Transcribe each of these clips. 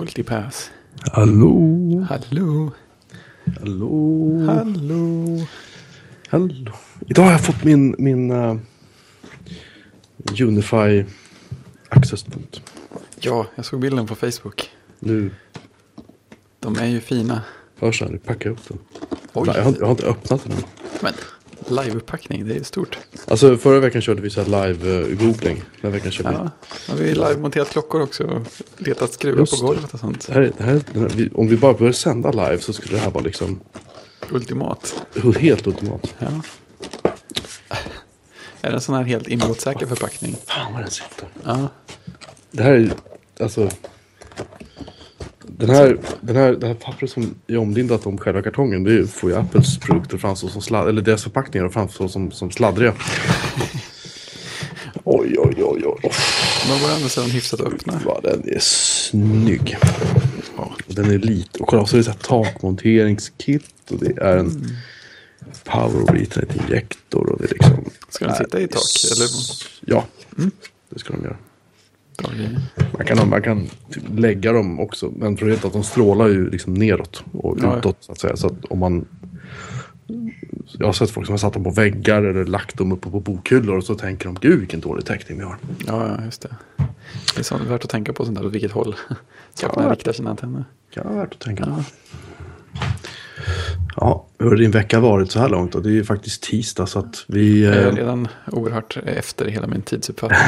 Multipass. Hallå? Hallå. Hallå? Hallå. Hallå? Idag har jag fått min, min uh, Unify accesspunkt. Ja, jag såg bilden på Facebook. Nu De är ju fina. hörs här, nu packar jag upp den. Oj. Jag, har, inte- jag har inte öppnat den än. Men liveupppackning, det är stort. Alltså förra veckan körde vi så här live-googling. Den här veckan körde vi. Ja, har vi live-monterat klockor också och letat skruvar Just på golvet och sånt. Det här, det här, den om vi bara börjar sända live så skulle det här vara liksom Ultimat. helt ultimat. Ja. Är det en sån här helt inbrottssäker förpackning? Fan vad den sitter. Ja. Det här är alltså. Den här, den här, det här pappret som är omlindat om själva kartongen. Det får ju Apples produkter framstå som sladd, eller deras förpackningar framstå som, som sladdriga. Oj, oj, oj, oj. De var ändå så hyfsat öppna. Vad den är snygg. Ja, och den är lite. Och kolla, så är det så här takmonteringskit. Och det är en power over ethernet injektor. Och det är liksom. Ska den sitta i tak, eller? Ja, det ska de göra. Man kan, man kan lägga dem också. Men problemet är att de strålar ju liksom neråt och Ja. utåt så att säga. Så att om man... Jag har sett folk som har satt dem på väggar eller lagt dem uppe på bokhyllor och så tänker de gud vilken dålig täckning vi har. Ja, ja, just det. Det är sånt värt att tänka på sånt där, åt vilket håll sakerna Ja. riktar sina antenner. Kan vara värt att tänka på. Ja. Ja, hur har din vecka varit så här långt? då? Det är ju faktiskt tisdag så att vi... Jag är Eh, redan oerhört efter hela min tidsuppfattning.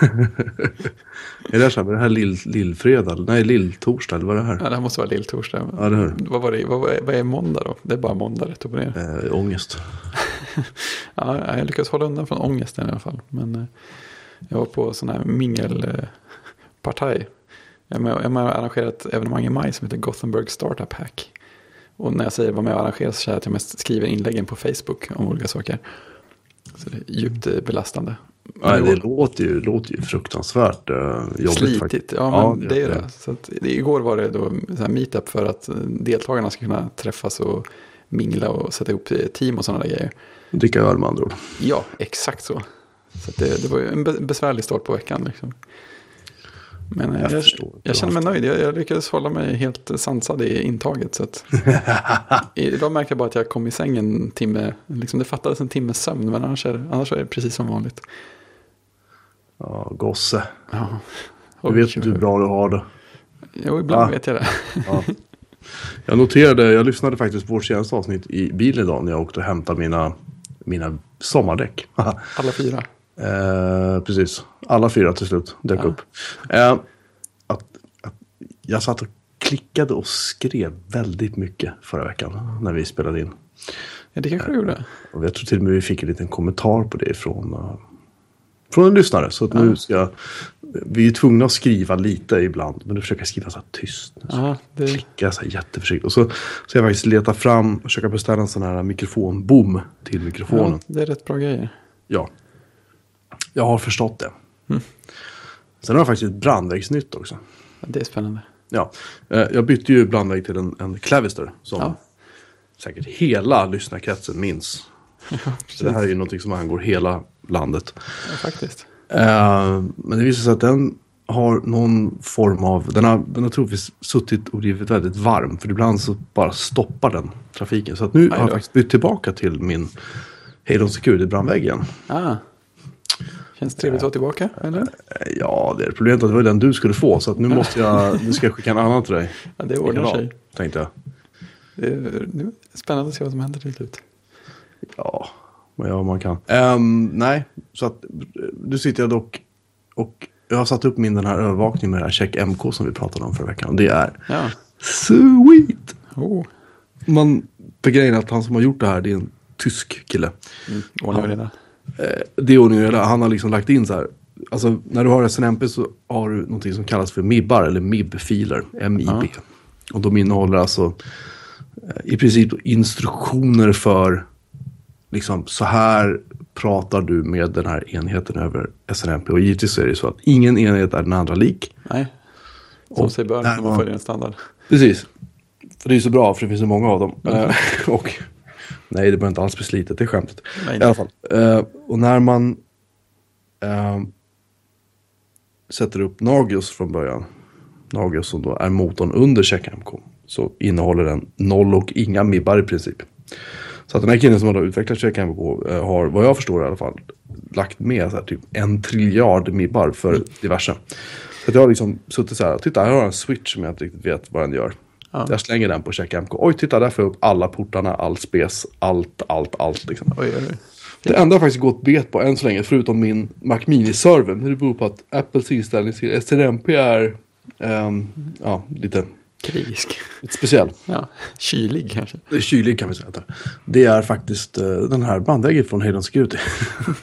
är det här, så här, är det här lill, lillfredag? Nej, lilltorsdag eller vad är det här? Ja, det här måste vara lilltorsdag. Ja, det hör. Vad, var det, vad, vad är- måndag då? Det är bara måndag rätt upp och ner. Eh, ångest. Ja, jag lyckas hålla undan från ångesten i alla fall. Men eh, jag var på sån här mingelpartaj. Jag och arrangerar ett evenemang i maj som heter Gothenburg Startup Hack. Och när jag säger vad med och arrangerar så säger jag att jag mest skriver inläggen på Facebook om olika saker. Så det är djupt eh, belastande. Nej, Men det låter ju, låter ju fruktansvärt uh, jobbigt. Slitigt, faktiskt. ja men det är det. Så att, det- igår var det då så meetup för att eh, deltagarna ska kunna träffas och mingla och sätta ihop eh, team och sådana där grejer. Dricka öl med andra ord. Ja, exakt så. Så det, det var ju en be- besvärlig start på veckan. Liksom. Men Jag jag, förstår. jag, känner mig nöjd. Jag, jag lyckades hålla mig helt sansad i intaget. Så att, idag märkte jag bara att jag kom i säng en timme. Liksom det fattades en timmes sömn, men annars är, annars är det precis som vanligt. Ja, gosse. Ja. Du vet hur bra du har det. Jo, ibland Ah. vet jag det. Ja. Jag noterade, jag lyssnade faktiskt på vårt senaste avsnitt i bilen idag när jag åkte och hämtade mina, mina sommardäck. Alla fyra. Eh, precis, alla fyra till slut dök Ja. upp. Eh, att, att jag satt och klickade och skrev väldigt mycket förra veckan när vi spelade in. Ja, det kanske du gjorde. Och jag tror till och med vi fick en liten kommentar på det från, uh, från en lyssnare. Så att nu ska jag, vi är tvungna att skriva lite ibland. Men nu försöker jag skriva så här tyst. Så Ja, det, klickar jag så här jätteförsiktigt. Och så ska jag faktiskt leta fram och försöka beställa en sån här mikrofonbom till mikrofonen. ja, det är rätt bra grejer. Ja. Jag har förstått det. Sen har jag faktiskt ett brandvägsnytt också. Det är spännande. Ja, eh, jag bytte ju brandvägg till en, en Clavister. Som Ja. säkert hela lyssnarkretsen minns. Ja, Så det här är ju någonting som angår hela landet. Ja, faktiskt. Eh, men det visar sig att den har någon form av, den har, den har troligtvis suttit och blivit väldigt varm. För ibland så bara stoppar den trafiken. Så att nu har jag faktiskt bytt tillbaka till min Halon Security brandvägg igen. Ah. Känns trevligt att vara tillbaka, eller? Ja, det är problemet att det var den du skulle få. Så nu måste jag, nu ska jag skicka en annan till dig. Ja, det ordnar sig. Tänkte jag. Det är, det är spännande att se vad som händer till slut. Ja, vad gör man kan. Ehm, nej, så att nu sitter jag dock och jag har satt upp min den här övervakningen med det här check MK som vi pratade om förra veckan. Det är Ja. sweet! Oh. Man, för grejen är att han som har gjort det här, det är en tysk kille. Mm, vi det. Eh, det är ordning och reda. Han har liksom lagt in så här. Alltså när du har SNMP så har du någonting som kallas för MIBar eller MIB-filer. M-I-B. Och de innehåller alltså eh, i princip instruktioner för liksom så här pratar du med den här enheten över SNMP. Och givetvis är det så att ingen enhet är den andra lik. Nej. Som Och sig bör när man följer en standard. Precis. För det är så bra för det finns så många av dem. Eh, och nej, det behöver inte alls bli slitet, det är skämtet. Nej, I alla fall. Eh, och när man eh, sätter upp Nagios från början Nagios som då är motorn under CheckMK så innehåller den noll och inga mibbar i princip. Så att den här killen som har utvecklat CheckMK eh, har, vad jag förstår i alla fall, lagt med så här, typ en triljard mibbar för diverse. Så att jag har liksom suttit så här, titta här har jag en switch som jag inte riktigt vet vad den gör. Ja. Jag slänger den på CheckMK. Oj, titta där får jag upp alla portarna, all spes, allt, allt, allt. Liksom. Oj, oj, oj. Det enda jag faktiskt gått bet på än så länge, förutom min Mac Mini-server, det beror på att Apples inställning till SRMP är ehm, ja, lite, Krigisk. lite speciell. Ja, kylig kanske. Det är kylig kan vi säga. det är. Faktiskt eh, den här bandväggen från Hayden Security.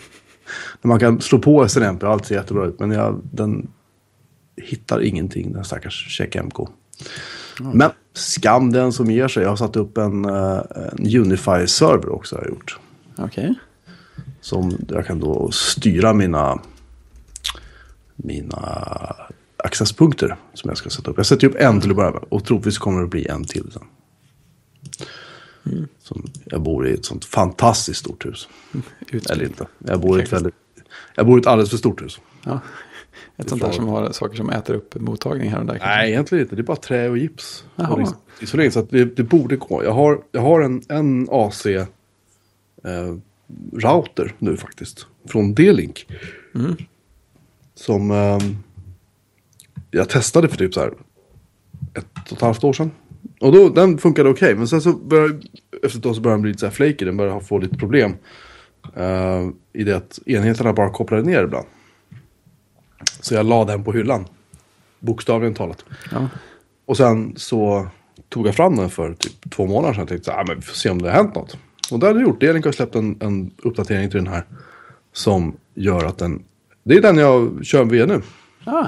Man kan slå på SRMP och allt ser jättebra ut. Men jag, den hittar ingenting, den stackars Check MK. Men skam den som ger sig. Jag har satt upp en, eh, en Unify-server också. Har jag gjort. Okej. Som jag kan då styra mina, mina accesspunkter som jag ska sätta upp. Jag sätter upp en till att börja med och troligtvis kommer det bli en till sen. Som jag bor i ett sånt fantastiskt stort hus. Utspritt. Eller inte. Jag bor i ett väldigt... Jag bor i ett alldeles för stort hus. Ja. Ett sånt där som har saker som äter upp mottagning här och där. kanske. Nej, egentligen inte. Det är bara trä och gips. Och liksom, isolering, så det, det borde gå. Jag har, jag har en, en AC eh, nu faktiskt. Från D-Link. Som eh, jag testade för typ så här ett och ett halvt år sedan. Och då, den funkade okej. men sen så började, efter ett tag så började den bli lite så här flaky. Den började få lite problem. eh, I det att enheterna bara kopplade ner ibland. Så jag la den på hyllan. Bokstavligen talat. Ja. Och sen så tog jag fram den för typ två månader sedan. Jag tänkte så här, "Ah, men vi får se om det har hänt något. Och det har det gjort. Delink har släppt en, en uppdatering till den här. Som gör att den... Det är den jag kör via nu. Ah,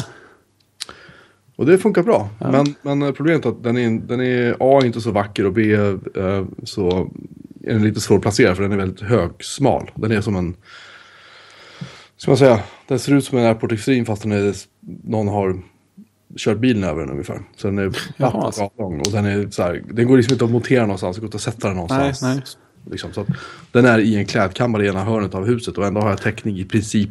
Och det funkar bra. Men, men problemet är att den är, den är A inte så vacker och B eh, så är den lite svår att placera för den är väldigt hög, smal. Den är som en... Ska man säga? Den ser ut som en Airport Extreme fast den är, någon har kört bilen över den ungefär. Så den är platt alltså. och lång. Och den är så här, den går liksom inte att montera någonstans. Det går inte att sätta den någonstans. Nej, nej. Liksom, så den är i en klädkammare i ena hörnet av huset och ändå har jag täckning i princip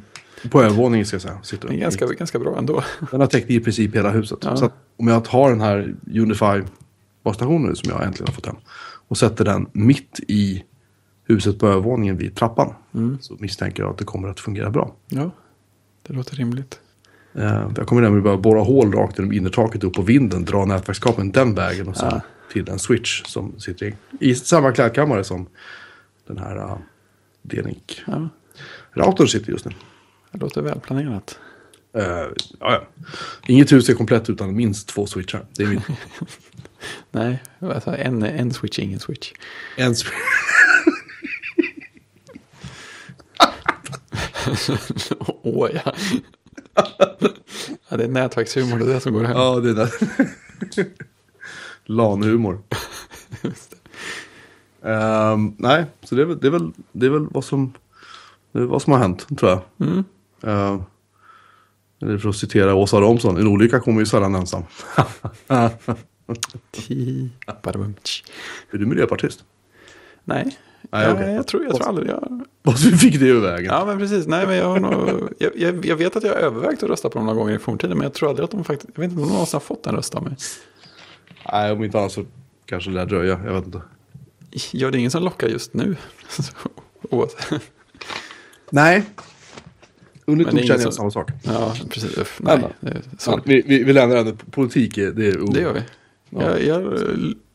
på övervåningen ska jag säga. Sitter det är ganska, ganska bra ändå. den har täckt i princip hela huset. Ja. Så att om jag har den här Unify basstationen som jag äntligen har fått hem. Och sätter den mitt i huset på övervåningen vid trappan. Mm. Så misstänker jag att det kommer att fungera bra. Ja, det låter rimligt. Eh, jag kommer nämligen börja borra hål rakt genom innertaket upp på vinden. Dra nätverkskabeln den vägen och sen Ja. till en switch som sitter i, i samma klädkammare som den här uh, D-Link. Ja, Routern sitter just nu. det låter välplanerat. Eh, ja, ja. Inget hus är komplett utan minst två switchar. Det är min. Nej, alltså en, en switch, ingen switch. en switch. Åh ja. ja. Det är nätverkshumor, det är det som går hem. Ja, det är där. LAN-humor. Ehm, nej, så det är, väl, det, är väl, det är väl vad som, det är vad som har hänt, tror jag. Mm. Ehm, eller för att citera Åsa Romson, en olycka kommer ju sällan ensam. Är du miljöpartist? Nej, Nej, ja, okej. jag, tror, jag tror aldrig jag... Vad vi fick det ur vägen. Ja, men precis. Nej, men jag, har nog, jag, jag, jag vet att jag har övervägt att rösta på dem några gånger i forntiden, men jag tror aldrig att de faktiskt... Jag vet inte om de någonsin har fått en röst av mig. Nej, om inte annat så kanske det lär dröja. Jag vet inte. Ja, det är ingen som lockar just nu. Nej. Under känner jag som- samma sak. Ja, precis. Uff, nej, Nej, vi, vi, vi lämnar det. Politik, är- det är o- Det gör vi. Ja. Jag, jag eh,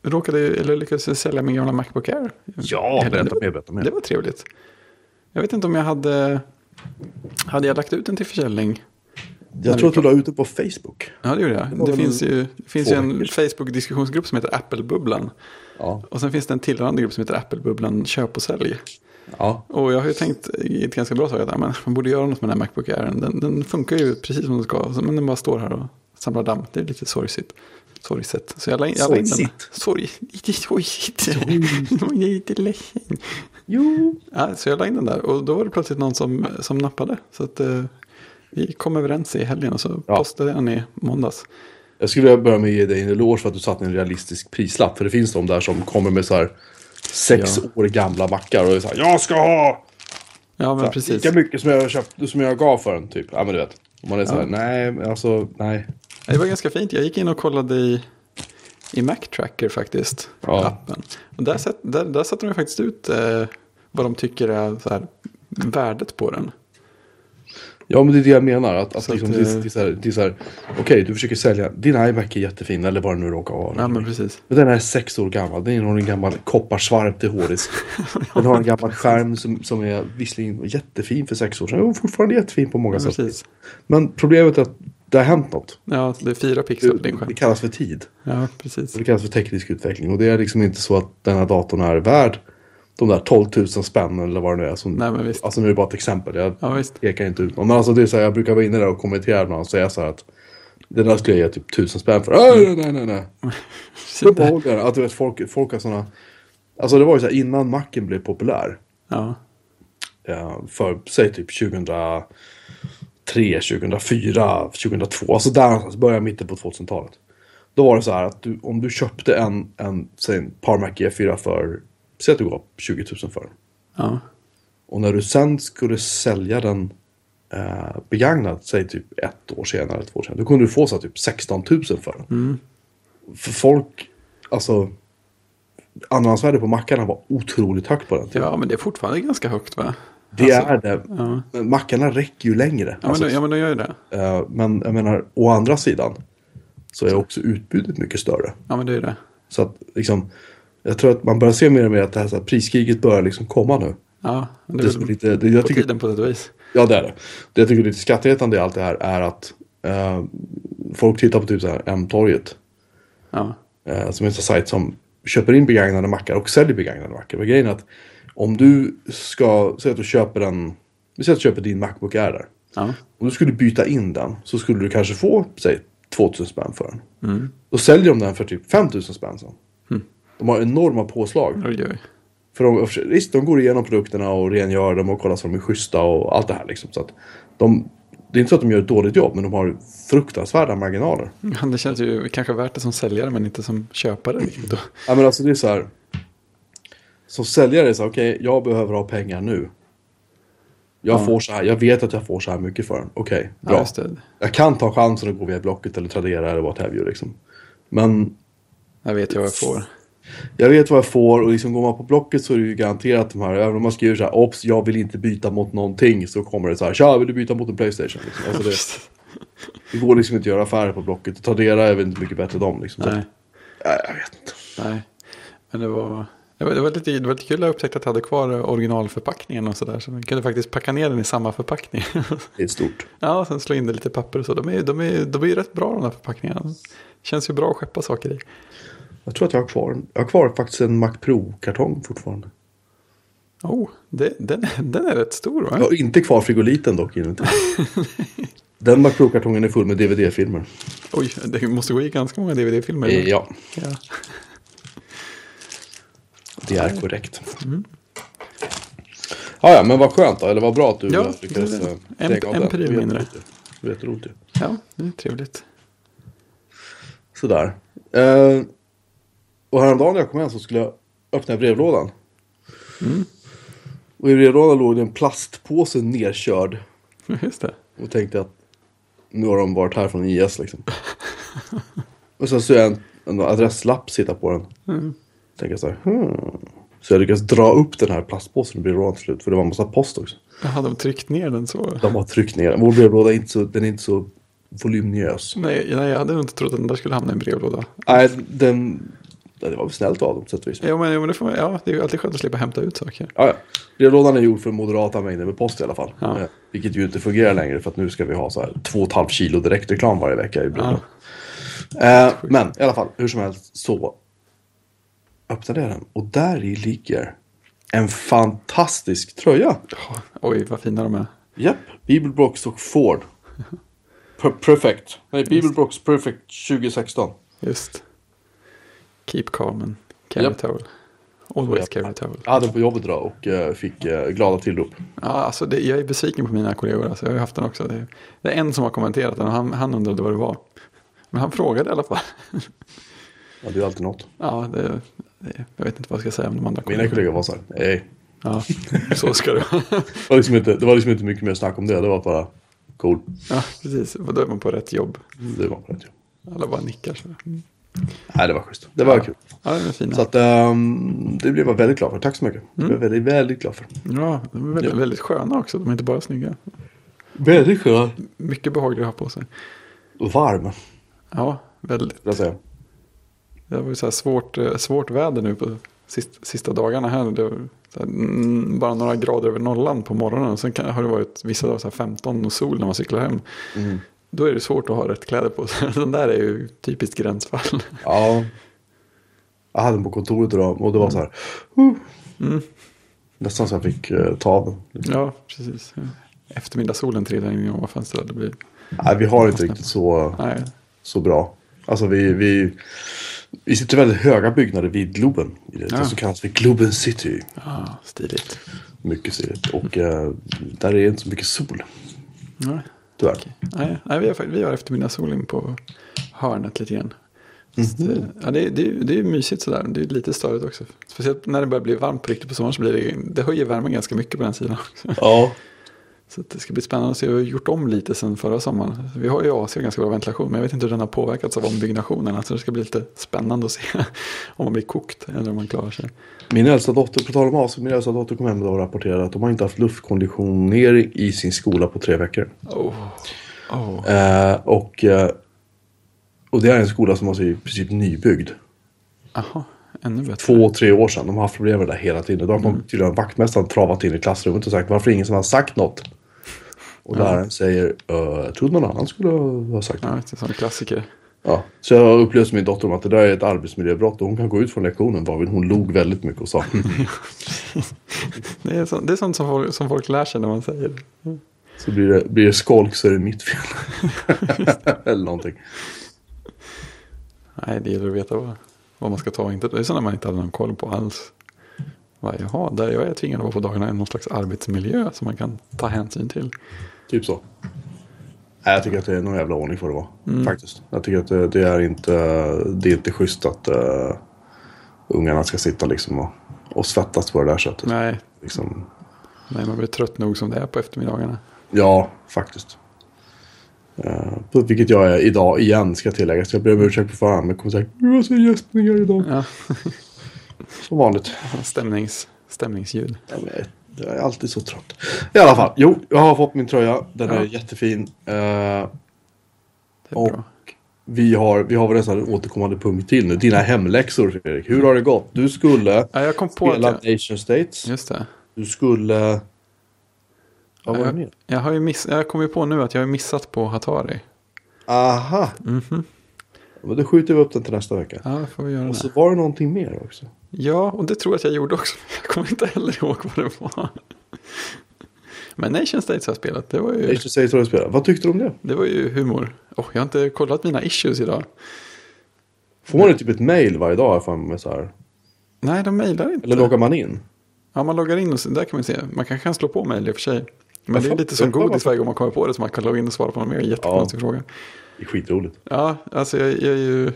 råkade, eller lyckades sälja min gamla Macbook Air. Ja, berätta mer, berätta mer. Det var trevligt. Jag vet inte om jag hade... Hade jag lagt ut den till försäljning? Jag tror att du la ut det på Facebook. Ja, det gjorde jag. Det väl finns ju, det finns ju en Facebook-diskussionsgrupp som heter Apple-bubblan. Ja. Och sen finns det en tillhörande grupp som heter Apple-bubblan köp och sälj. Ja. Och jag har ju tänkt i ett ganska bra tag att men man borde göra något med den här Macbook Air. Den, den funkar ju precis som den ska. Men den bara står här och samlar damm. Det är lite sorgligt. Sorgset. Så jag la in, jag la in den. Sorg. Inte sorgigt. Jag är lite ledsen. Jo. Ja, så jag la in den där. Och då var det plötsligt någon som, som nappade. Så att eh, vi kom överens i helgen och så Ja. postade jag den i måndags. Jag skulle vilja börja med att ge dig en eloge för att du satte en realistisk prislapp. För det finns de där som kommer med så här sex Ja. år gamla mackar och är så här, jag ska ha Ja, men här, precis. lika mycket som jag, köpt, som jag gav för den. Typ. Ja, men du vet. Om man är så här, Ja. nej, men alltså, nej. Det var ganska fint. Jag gick in och kollade i, i Mac Tracker faktiskt. Ja. Appen. Och där, sätt, där, där satte de faktiskt ut eh, vad de tycker är så här, värdet på den. Ja, men det är det jag menar. Att, att liksom, att, det, eh, är- det är så här, det är så här, okej, du försöker sälja, din iMac är jättefin, eller vad det nu råkar vara. Ja, men precis. Men den är sex år gammal, den har en gammal kopparsvarv till hårddisk. Den har en gammal skärm som, som är visserligen jättefin för sex år sedan, och fortfarande jättefin på många Ja, sätt. precis. Men problemet är att det har hänt något. Ja, det är fyra pixlar på Det, din skärm. det kallas för tid. Ja, precis. Det kallas för teknisk utveckling. Och det är liksom inte så att den här datorn är värd de där 12 000 spänn eller vad det nu är. Som, Nej, men visst. Alltså nu är det bara ett exempel. Jag Ja, visst. pekar inte ut någon. Men alltså det är så här, jag brukar vara inne där och kommentera ibland och säga så här att den där skulle jag ge typ 1000 spänn för. Nej, nej, nej, nej. Men behåll den. Att du vet, folk, folk har sådana... Alltså det var ju så här innan Macen blev populär. Ja, eh, För, säg typ 2003, 2004, 2002. Alltså där någonstans, början mitten på 2000-talet. Då var det så här att du, om du köpte en, en, säg en Parmac G4 för, säg att du gav 20 000 för den. ja, Och när du sen skulle sälja den eh, begagnad, säg typ ett år senare, två år senare, då kunde du få så här, typ 16 000 för den. För folk, alltså, andrahandsvärdet på mackarna var otroligt högt på den tiden. ja, men det är fortfarande ganska högt va? Det Alltså, är det. Ja, Men mackarna räcker ju längre. ja, men, Alltså, de, ja men de gör ju det. eh, men jag menar, å andra sidan så är också utbudet mycket större. Ja, men det är det. Så att liksom, jag tror att man börjar se mer och mer att det här, så här priskriget börjar liksom komma nu. Ja, men det Det är väl lite, det, jag på tycker, tiden på ett vis. Ja, det är det. Det jag tycker är lite skrattretande i allt det här är att eh, folk tittar på typ så här M-torget. Ja, Eh, som är en sån sajt som köper in begagnade mackar och säljer begagnade mackar. Men grejen är att om du ska, säg att du köper en, vi säger att du köper din Macbook Air där. ja, Om du skulle byta in den så skulle du kanske få, säg 2000 spänn för den. mm. Då säljer de den för typ 5000 spänn sen. De har enorma påslag. oj, oj. För de, visst, de går igenom produkterna och rengör dem och kollar så de är schyssta och allt det här liksom. Så att de, det är inte så att de gör ett dåligt jobb, men de har fruktansvärda marginaler. Ja, det känns ju kanske värt det som säljare men inte som köpare. då. Ja men alltså det är så här. Som säljare är så okej, jag behöver ha pengar nu. Jag Ja. får så här, jag vet att jag får så här mycket för den. Okej, Ja, bra. det. jag kan ta chansen att gå via Blocket eller Tradera eller what have you liksom. Men Jag vet ju vad jag får. jag vet vad jag får och liksom går man på Blocket så är det ju garanterat de här, även om man skriver så här, ops, jag vill inte byta mot någonting, så kommer det så här, tja, vill du byta mot en Playstation? Liksom. Alltså det, det går liksom inte att göra affärer på Blocket. Tradera är väl inte mycket bättre de liksom. Så, Nej, nej, jag vet inte. nej. Men det var, det var, det lite, det var lite kul att jag upptäckte att jag hade kvar originalförpackningen och sådär. Så man kunde faktiskt packa ner den i samma förpackning. Det är stort. ja, och sen slå in det lite papper och så. De är, de är, de är ju rätt bra de här förpackningarna. Känns ju bra att skeppa saker i. Jag tror att jag har kvar, jag har kvar faktiskt en Mac Pro-kartong fortfarande. Oh, det, den, den är rätt stor va? Jag har inte kvar frigoliten dock inuti. Den Mac Pro-kartongen är full med DVD-filmer. Oj, det måste gå i ganska många DVD-filmer. Ja, ja. Det är korrekt. Ja, ja, men vad skönt då. Eller vad bra att du Ja, lyckades det är det. En- av en pryl mindre. Det var jätteroligt ja, det är trevligt. Sådär. Eh, och häromdagen när jag kom hem så skulle jag öppna brevlådan. Och i brevlådan låg det en plastpåse nerkörd. Just det. Och tänkte att nu har de varit här från IS liksom. och sen så är en, en adresslapp sitta på den. Mm. Tänker jag så här, hmm. Så jag lyckades dra upp den här plastpåsen i brevlådan till slut. För det var en massa post också. Jaha, de tryckt ner den så. De har tryckt ner den. Vår brevlåda är inte så, den är inte så volymös. Nej, nej, jag hade nog inte trott att den där skulle hamna i en brevlåda. Nej, den... ja, Det var väl snällt av dem på sätt och vis. Ja, men, ja, men det, får man, ja, det är ju alltid skönt att slippa hämta ut saker. Ja, ja. Brevlådan är gjord för moderata mängder med post i alla fall. Ja. Eh, Vilket ju inte fungerar längre för att nu ska vi ha så här 2,5 kilo direktreklam varje vecka i brevlådan. Eh, men i alla fall, hur som helst så öppnade jag den och där i ligger en fantastisk tröja. Ja, Oj, vad fina de är. Japp, Bibelbrox och Ford. Per- perfect. Nej, Bibelbrox Perfect 2016. Just. Keep calm and carry Japp. towel. Always carry towel. Jag hade den på jobbet idag och eh, fick eh, glada tillrop. Ja, alltså det, jag är besviken på mina kollegor. Alltså, jag har haft den också. Det, det är en som har kommenterat den och han, han undrade vad det var. Men han frågade i alla fall. Ja, det är alltid något. Ja, det, jag vet inte vad jag ska säga om de andra Mina kollegor var så här, nej. Ja, så ska det vara. Det var, liksom inte, det var liksom inte mycket mer snack om det. Det var bara Cool. Ja, precis. Och då är man på rätt jobb. Det var rätt. Ja. Alla bara nickar. Så. Mm. Nej, det var schysst. Det var ja. kul. Ja, det är fina. Så att, um, det blev jag väldigt glad för. Tack så mycket. Det blev jag väldigt, väldigt glad för. Ja, de är väldigt, Ja. väldigt sköna också. De är inte bara snygga. Väldigt skön. Mycket behagliga att ha på sig. Och varm, Ja, väldigt. jag säga. Det var ju så svårt, eh, svårt väder nu på sista, sista dagarna här. Här, mm, bara några grader över nollan på morgonen. Sen kan, har det varit vissa dagar så här 15 och sol när man cyklar hem. Mm. Då är det svårt att ha rätt kläder på sig. Den där är ju typiskt gränsfall. Ja. Jag hade den på kontoret idag och det var så här. Uh, Mm. nästan så jag fick uh, ta av den. Ja, precis. Eftermiddagssolen trillar in genom fönstret. Det blir, Nej, vi har inte riktigt så, nej, så bra. Alltså vi, vi, vi sitter väldigt höga byggnader vid Globen. I det, Ja. det som kallas för Globen City. ja, stiligt. Mycket stiligt. Och eh, där är inte så mycket sol. Nej, Tyvärr. nej, nej vi, har, vi har eftermiddagssolen på hörnet lite grann. Så det, ja, det, är- det, det är mysigt sådär. Det är lite störigt också. Speciellt när det börjar bli varmt på riktigt på sommaren så blir det, det höjer värmen ganska mycket på den sidan också. Ja. Så det ska bli spännande att se. Vi har gjort om lite sen förra sommaren. Vi har ju AC ganska bra ventilation men jag vet inte hur den har påverkats av ombyggnationen. Alltså det ska bli lite spännande att se om man blir kokt eller om man klarar sig. Min äldsta dotter, på tal om AC, min äldsta dotter kom hem och rapporterade att de har inte haft luftkonditionering i sin skola på tre veckor. Oh. Oh. Eh, och, eh, och det är en skola som alltså är i princip nybyggd. Aha. Två, tre år sedan. De har haft problem med det där hela tiden. Då kom tydligen vaktmästaren travat in i klassrummet och sagt varför ingen som har sagt något? Och läraren säger "Eh, jag trodde någon annan skulle ha sagt det. Ja, det är en klassiker. Ja. Så jag upplyste min dotter om att det där är ett arbetsmiljöbrott och hon kan gå ut från lektionen varvid hon log väldigt mycket och sa Det är, så, det är sånt som folk, som folk lär sig när man säger. så blir det, blir det skolk så är det mitt fel. Eller någonting. Nej, det gäller att veta vad, vad man ska ta och inte. Det är sådana man inte hade någon koll på alls. Vad, jaha, där jag är tvingad att vara på dagarna är någon slags arbetsmiljö som man kan ta hänsyn till. Typ så. Nej, jag tycker att det är någon jävla ordning får det vara. Mm. Faktiskt. Jag tycker att det, det, är inte, det är inte schysst att uh, ungarna ska sitta liksom och, och svettas på det där sättet. Nej, Liksom, nej, man blir trött nog som det är på eftermiddagarna. ja, faktiskt. Uh, vilket jag är idag igen ska tilläggas. Jag ber om ursäkt på förhand men kommer säga du har så gäspningar idag. Ja, Som vanligt. stämnings, stämningsljud. Ja, men jag- är alltid så trött. I alla fall, jo, jag har fått min tröja. Den Ja. är jättefin. Det är Och bra. vi har, vi har väl nästan en återkommande punkt till nu. Dina hemläxor Fredrik. Hur har det gått? Du skulle Ja, jag kom på spela att jag, Nation States. Just det. Du skulle... Vad var det Jag, jag har ju miss, jag kom ju på nu att jag har missat på Hatari. Aha! Mhm. Men då skjuter vi upp den till nästa vecka. Ja, får vi göra Och det. så var det någonting mer också. Ja, och det tror jag att jag gjorde också. Jag kommer inte heller ihåg vad det var. Men Nation States har jag spelat. Det var ju, Nation States har du spelat. Vad tyckte du om det? det var ju humor. Oh, jag har inte kollat mina issues idag. Får man typ ett mail varje dag för med så här? Nej, de mejlar inte. Eller loggar man in? Ja, man loggar in och så, där kan man se. Man kanske kan slå på mejl i och för sig. Men det är lite som godis varje gång man kommer på det. Så man kan logga in och svara på någon mer jättekonstig fråga. Det är skitroligt. Ja, alltså jag, jag är ju...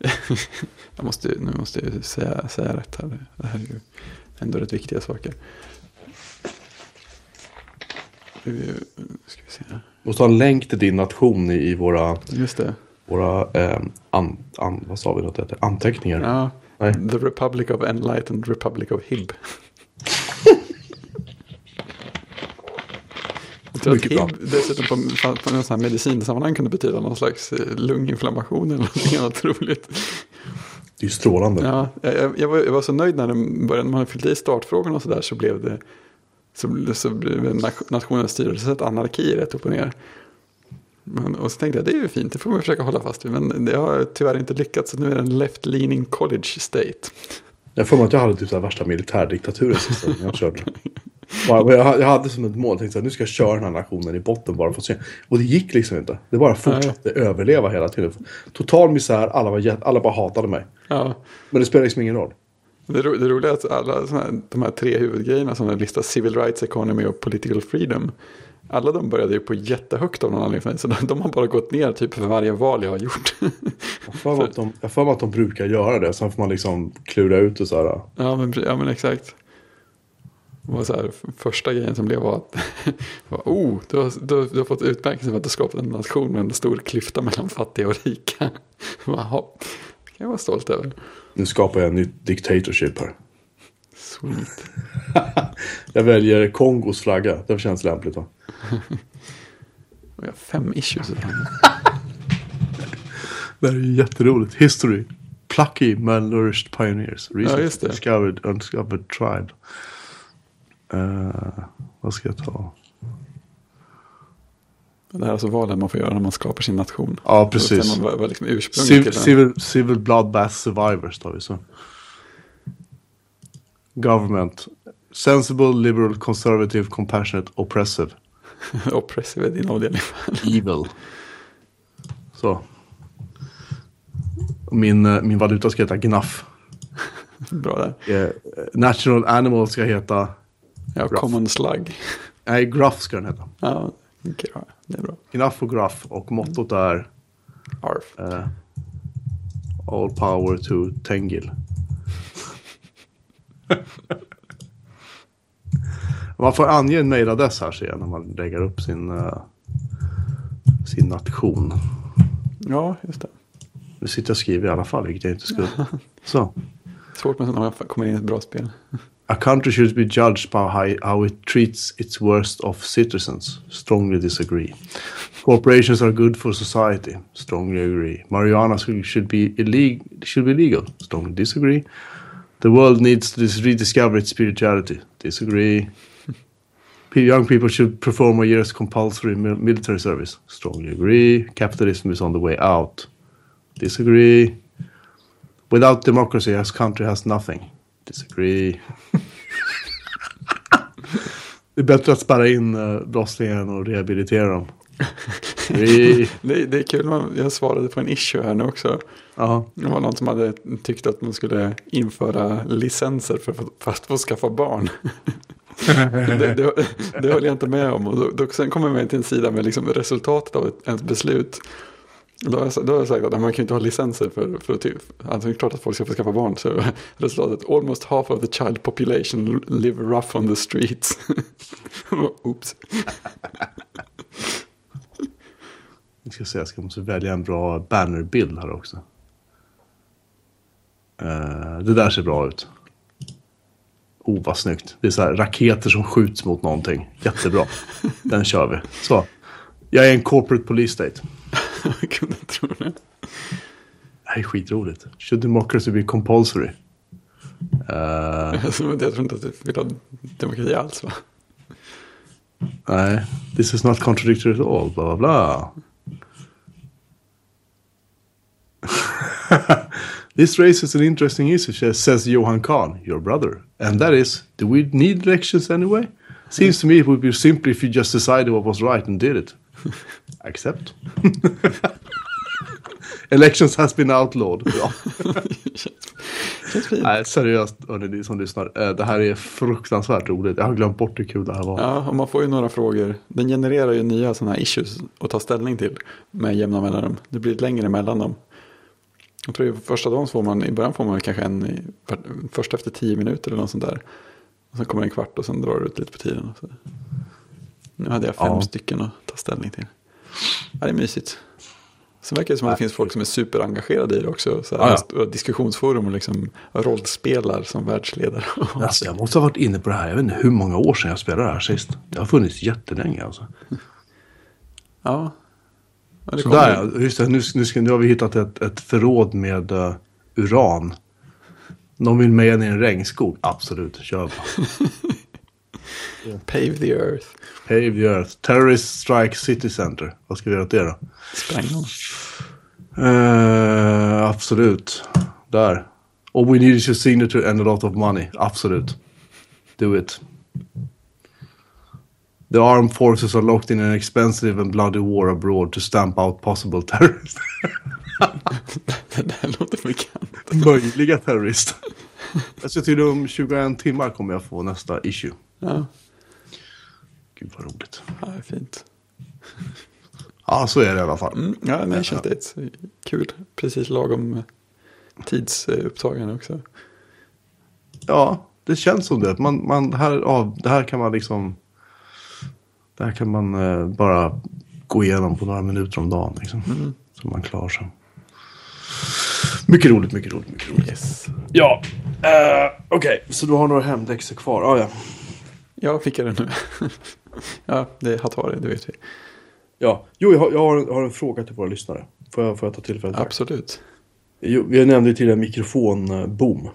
jag måste, nu måste jag säga, säga rätt här. Det här är ju ändå rätt viktiga saker. Nu ska vi se. Måste ha en länk till din nation i, i våra, Just det. våra eh, an, an, vad sa vi heter? anteckningar. Ja, Nej. The Republic of Enlightened Republic of Hib. Att Mycket bra. Hib dessutom på, på någon sån här medicinsammanhang kunde betyda någon slags eh, lunginflammation eller någonting annat roligt. Det är ju strålande. Ja, jag, jag, var, jag var så nöjd när de började, när man fyllde i startfrågorna och sådär så blev det så, så blev nationens styrelsesätt anarki rätt upp och ner. Men, och så tänkte jag det är ju fint, det får man försöka hålla fast vid. Men det har tyvärr inte lyckats, så nu är det en left-leaning college state. Jag får mig att jag hade typ värsta militärdiktaturen sist jag körde. Bara, jag, jag hade som ett mål, tänkte så här, nu ska jag köra den här nationen i botten bara för att se. Och det gick liksom inte. Det bara fortsatte överleva hela tiden. Total misär, alla, var alla bara hatade mig. Ja, Men det spelar liksom ingen roll. det, ro, det roliga är att alla här, de här tre huvudgrejerna som är listas, civil rights, economy och political freedom. Alla de började ju på jättehögt av någon anledning. Så de, har bara gått ner typ för varje val jag har gjort. Jag får mig att de, jag får mig att de brukar göra det. Sen får man liksom klura ut det så här. ja, men, ja, men exakt. Var så här, första grejen som blev var att oh, du, har, du, du har fått utmärkelse för att du skapat en nation med en stor klyfta mellan fattiga och rika. Jaha, det kan jag vara stolt över. Nu skapar jag en nytt dictatorship här. Sweet. jag väljer Kongos flagga. Det känns lämpligt va? Och jag har fem issues. det här är ju jätteroligt. History. Plucky malnourished pioneers. Ja, just det. Discovered undiscovered tribe. Uh, vad ska jag ta? Det här är alltså valen man får göra när man skapar sin nation. Ja, precis. Man var, var liksom ursprunget Civil, civil, bloodbath survivors tar vi så. Government. Sensible, liberal, conservative, compassionate, oppressive. Oppressive är din avdelning. Evil. Så. Min, eh, min valuta ska heta GNAF. Bra där. Eh, National Animal ska heta... Ja, Gruff. common slug. Nej, Gruff ska den heta. Ja, det är bra. Gnaff och Gruff. Och mottot är Arf. eh, All power to Tengil. man får ange en mejladress här jag när man lägger upp sin, eh, sin nation. Ja, just det. Nu sitter jag och skriver i alla fall, vilket jag inte skulle. Så. Svårt med sådana när man kommer in i ett bra spel. A country should be judged by how, it treats its worst of citizens. Strongly disagree. Corporations are good for society. Strongly agree. Marijuana should be illegal. Should be legal. Strongly disagree. The world needs to rediscover its spirituality. Disagree. Young people should perform a year's compulsory military service. Strongly agree. Capitalism is on the way out. Disagree. Without democracy, this country has nothing. Disagree. det är bättre att spärra in brottslingar än att rehabilitera dem. Det, det är kul, jag svarade på en issue här nu också. Ja. Det var någon som hade tyckt att man skulle införa licenser för, för att få skaffa barn. det, det, det höll jag inte med om. Och då, då, sen kommer man till en sida med liksom resultatet av ett, ett beslut. Då har, jag, då har jag sagt att man kan ju inte ha licenser för, för att alltså det är klart att folk ska få skaffa barn. Så resultatet, almost half of the child population live rough on the streets. Oops. Vi ska se, jag ska måste välja en bra bannerbild här också. Uh, det där ser bra ut. Oh, vad snyggt. Det är så här raketer som skjuts mot någonting. Jättebra. Den kör vi. Så. Jag är en corporate police state. Jag kunde tro det. Skitroligt. Should democracy be compulsory? Eh. Alltså, jag tror inte att du vill ha demokrati alls va? nej, this is not contradictory at all. Bla, bla, bla. This raises an interesting issue, says Johan Kahn, your brother. And that is, do we need elections anyway? Seems to me it would be simpler if you just decided what was right and did it. Accept. Elections has been outlawed. Ja. Känns fint. Nej, seriöst, hörni, ni som lyssnar. Eh, Det här är fruktansvärt roligt. Jag har glömt bort hur kul det här var. Ja, och man får ju några frågor. Den genererar ju nya sådana här issues att ta ställning till med jämna mellanrum. Det blir längre mellan dem. Jag tror i första dagen får man, i början får man kanske en, i- först efter tio minuter eller något sånt där. Och sen kommer en kvart och sen drar det ut lite på tiden. Så. Nu hade jag fem Ja. stycken att ta ställning till. Ja, det är mysigt. Sen verkar det som att det finns folk som är superengagerade i det också. Så här, Ja, Diskussionsforum och liksom rollspelar som världsledare. Alltså, jag måste ha varit inne på det här. Jag vet inte hur många år sedan jag spelade det här sist. Det har funnits jättelänge alltså. Ja. ja kommer- ja. Just det, nu, nu, ska, nu har vi hittat ett, ett förråd med eh, uran. Någon vill meja ner en regnskog? Absolut, kör Pave the earth. Pave the earth. Terrorist strike city center. Vad ska vi göra åt det då? Spräng dem. Eh, absolut. Där. All we need is your signature and a lot of money. Absolut. Do it. The armed forces are locked in an expensive and bloody war abroad to stamp out possible terrorists. Det här låter bekant. Möjliga terrorister. Jag ska till om 21 timmar kommer jag få nästa issue. Ja, Gud vad roligt. ja det är fint. Ja, så är det i alla fall. Mm, ja, Nation States. Kul. Precis lagom tidsupptagande också. Ja, det känns som det. Man, man, här, ja, det här kan man liksom... Det här kan man eh, bara gå igenom på några minuter om dagen. Liksom. Mm. Så man klarar sig. Mycket roligt, mycket roligt, mycket roligt. Yes. Ja, eh, okej. Så du har några hemläxor kvar? Ah, ja. Jag fick det nu. ja, det är Hatari, det vet vi. ja. Jo, jag har, jag har, en, jag fråga till våra lyssnare. Får jag, får jag ta tillfället? Absolut. Jo, Vi nämnde ju tidigare mikrofonboom.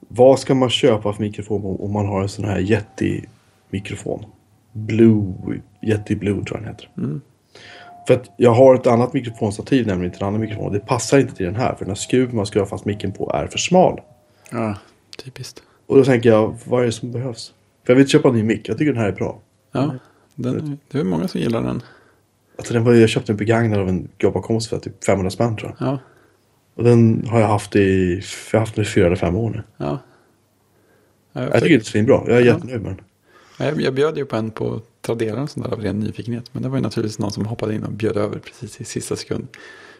Vad ska man köpa för mikrofonboom om man har en sån här Yeti-mikrofon? Blue, Yeti Blue tror jag den heter. Mm. För att jag har ett annat mikrofonstativ nämligen till en annan mikrofon. Det passar inte till den här för den här skruven man ska ha fast micken på är för smal. Ja, typiskt. Och då tänker jag, vad är det som behövs? För jag vill köpa en ny mick, jag tycker den här är bra. Ja, den, det är många som gillar den. Alltså den var, jag köpte den begagnad av en jobbarkompis för typ 500 spänn tror jag. Ja, Och den har jag haft i, jag haft den i fyra eller fem år nu. ja. Ja, Jag tycker det är svinbra, jag är Ja. jättenöjd med den. Jag, jag bjöd ju på en på Tradera och sånt där av ren nyfikenhet. Men det var ju naturligtvis någon som hoppade in och bjöd över precis i sista sekund.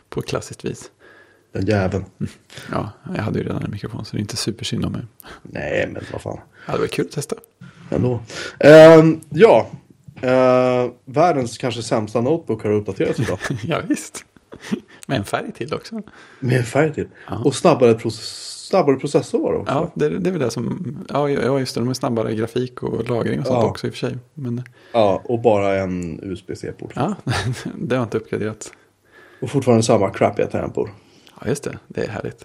På klassiskt vis. Den jäveln. Ja, jag hade ju redan en mikrofon så det är inte supersynd om mig. Nej, men vad fan. Ja, det var kul att testa. Ändå. Ehm, ja. Ehm, världens kanske sämsta notebook har uppdaterats idag. ja, visst. Med en färg till också. Med en färg till. Ja. Och snabbare, process snabbare processor var det också. Ja, det, det är väl det som... Ja, ja, just det. De är snabbare grafik och lagring och sånt Ja. också i och för sig. Men Ja, och bara en USB-C-port. ja, det har inte uppgraderats. Och fortfarande samma crappiga tangentbord. Ja, just det. Det är härligt.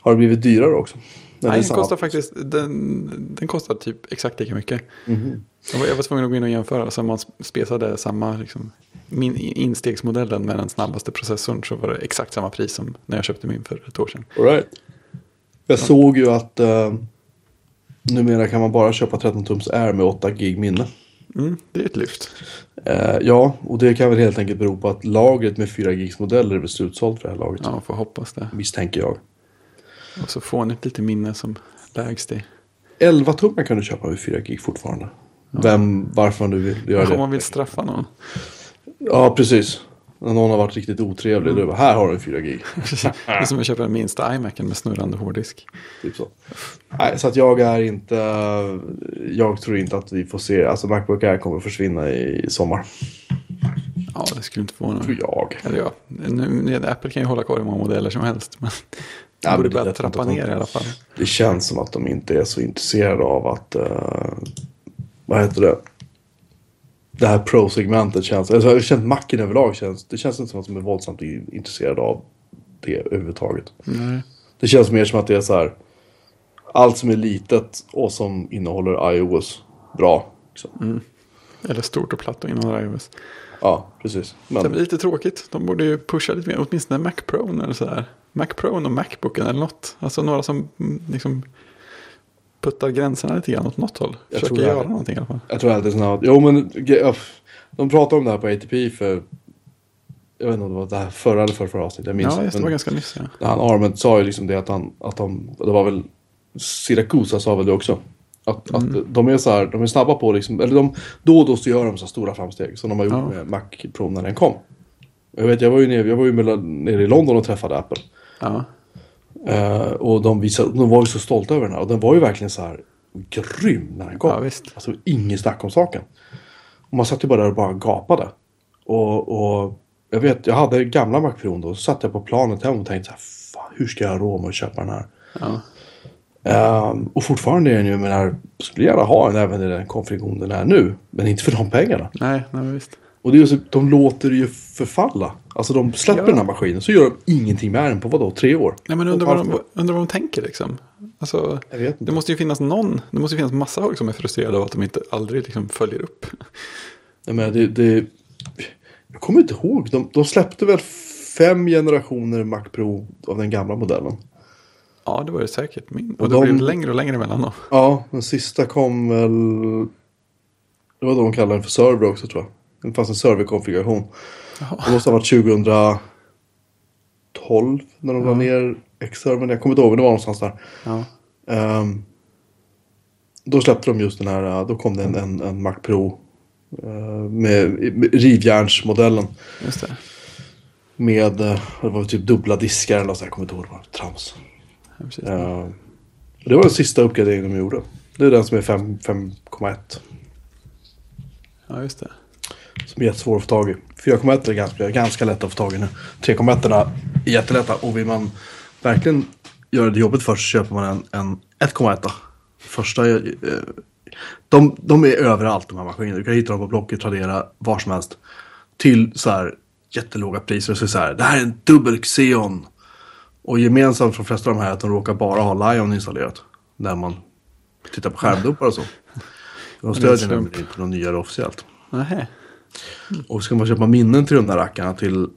Har det blivit dyrare också? Nej, den kostar faktiskt... Den, den kostar typ exakt lika mycket. Mhm. Jag var, jag var tvungen att gå in och jämföra. Så man spesade samma liksom, min instegsmodellen med den snabbaste processorn så var det exakt samma pris som när jag köpte min för ett år sedan. All right. Jag såg ju att uh, numera kan man bara köpa 13 tums Air med 8 gig minne. Mm, det är ett lyft. Eh, ja, och det kan väl helt enkelt bero på att lagret med 4 gigs modeller är slutsålt för det här laget. Ja, får hoppas det. Misstänker jag. Och så får ni lite minne som lägst i. 11 tummar kan du köpa med 4 gig fortfarande. Vem, varför man nu vill göra Om det. man vill straffa någon. Ja, precis. När någon har varit riktigt otrevlig, är det bara, här har du en 4 gig. det är som att köpa den minsta iMacen med snurrande hårddisk. Typ så. Nej, så att jag är inte, jag tror inte att vi får se, alltså Macbook Air kommer försvinna i sommar. Ja, det skulle inte förvåna Tror mig. jag. Eller ja, nu, Apple kan ju hålla kvar hur många modeller som helst. Men Ja, borde men börja trappa ner i alla fall. Det känns som att de inte är så intresserade av att, eh, vad heter det? Det här pro-segmentet känns, alltså jag har känt Macen överlag känns, det känns inte som att de är våldsamt intresserade av det överhuvudtaget. Nej. Det känns mer som att det är så här, allt som är litet och som innehåller iOS, bra. Liksom. Eller stort och platt och inom iOS. Ja, precis. Det är Men, lite tråkigt. De borde ju pusha lite mer, åtminstone Mac Pro eller. Mac Pro och Macbooken eller något. Alltså några som mm, liksom puttar gränserna lite grann åt något håll. Jag Försöker tror det. göra någonting i alla fall. jag tror är sådana, jo men, de pratade om det här på ATP för, jag vet inte om det var det här förra eller förra, avsnittet, jag minns Ja, just det var ganska nyss. Ja. han Arment sa ju liksom det att han, att de, det var väl Siracusa sa väl det också. Att, Mm. att de är så här, de är snabba på liksom, eller de, då och då så gör de så stora framsteg som de har gjort Ja. med Mac Pro när den kom. Jag vet, jag var ju nere, jag var ju mellan, nere i London och träffade Apple. Ja. Eh, och de, visade, de var ju så stolta över den här. Och den var ju verkligen så här grym när den kom. Ja, visst. Alltså ingen snack om saken. Och man satt ju bara där och bara gapade. Och, och jag vet, jag hade gamla Mac Pro då. Så satt jag på planet hem och tänkte så här, fan hur ska jag råd med att köpa den här? Ja. Ehm, och fortfarande är den ju, men jag skulle gärna ha den även i den konfigurationen den är nu. Men inte för de pengarna. Nej, nej visst. Och det är så, de låter det ju förfalla. Alltså de släpper Ja. den här maskinen så gör de ingenting med den på vadå, tre år? Nej, men undrar vad, de, undrar vad de tänker liksom. Alltså, det måste ju finnas någon, det måste ju finnas massa folk som är frustrerade av att de inte aldrig liksom följer upp. Jag menar, det, det, jag kommer inte ihåg. De, de släppte väl fem generationer Mac Pro av den gamla modellen. Ja, det var det säkert. Min. Och, Och då de- blev det längre och längre emellan då. Ja, den sista kom väl... Det var då de kallade den för server också tror jag. Det fanns en serverkonfiguration. Jaha. Det måste ha varit 2012 när de la ner X-servern. Jag kommer inte ihåg, men det var någonstans där. Ja. Ehm, då släppte de just den här, då kom det en, en, en Mac Pro. eh, med, med rivjärnsmodellen. Just det. Med, eh, det var typ dubbla diskar eller så jag kommer inte ihåg, det var trams. Ja. Eh, Det var den sista uppgraderingen de gjorde. Det är den som är 5 5,1. Ja, just det. Som är jättesvår att få tag i. 4,1 är ganska, ganska lätt att få tag i nu. 3,1 är jättelätta. Och vill man verkligen göra det jobbigt först så köper man en, en 1,1. Första eh, de, de är överallt de här maskinerna. Du kan hitta dem på Blocket, Tradera, var som helst. Till så här jättelåga priser. Så, så här, det här är en dubbel Xeon. Och gemensamt för de flesta av de här är att de råkar bara ha Lion installerat. När man tittar på skärmdumpar och så. De stödjer nämligen inte något nyare officiellt. Nähä. Och ska man köpa minnen till de där rackarna till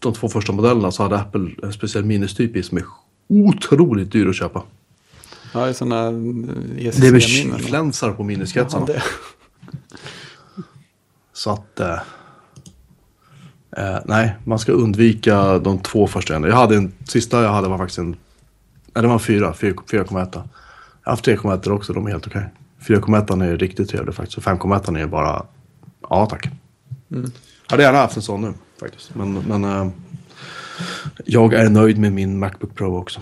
de två första modellerna så hade Apple en speciell minnestyp i som är otroligt dyr att köpa. Ja, det är sådana Det är med ECC-minnen. kylflänsar på Ja, minneskretsarna. det. Så att... Eh, eh, nej, man ska undvika de två första. Jag hade en, sista jag hade var faktiskt en... Nej, det var en fyra, fyra- 4,1. Jag har haft 3,1 också, de är helt okej. 4,1 är riktigt trevlig faktiskt. Och 5,1 är bara... Ja, tack. Mm. Hade gärna haft en sån nu faktiskt. Men, men eh, jag är nöjd med min Macbook Pro också.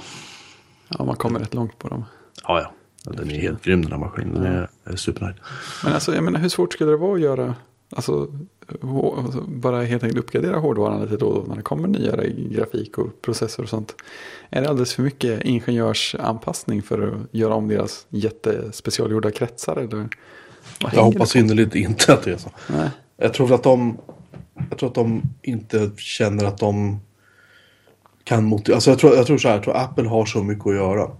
Ja, man kommer rätt långt på dem. Ja, ja. Den är helt grym den här maskinen. Den jag är supernöjd. Men alltså, jag menar, hur svårt skulle det vara att göra, alltså, alltså bara helt enkelt uppgradera hårdvaran lite då då när det kommer nyare grafik och processor och sånt? Är det alldeles för mycket ingenjörsanpassning för att göra om deras jättespecialgjorda kretsar? Eller? Jag hoppas innerligt inte att det är så. Nej. Jag tror att de, jag tror att de inte känner att de kan motivera. Alltså jag tror, jag tror så här, jag tror Apple har så mycket att göra.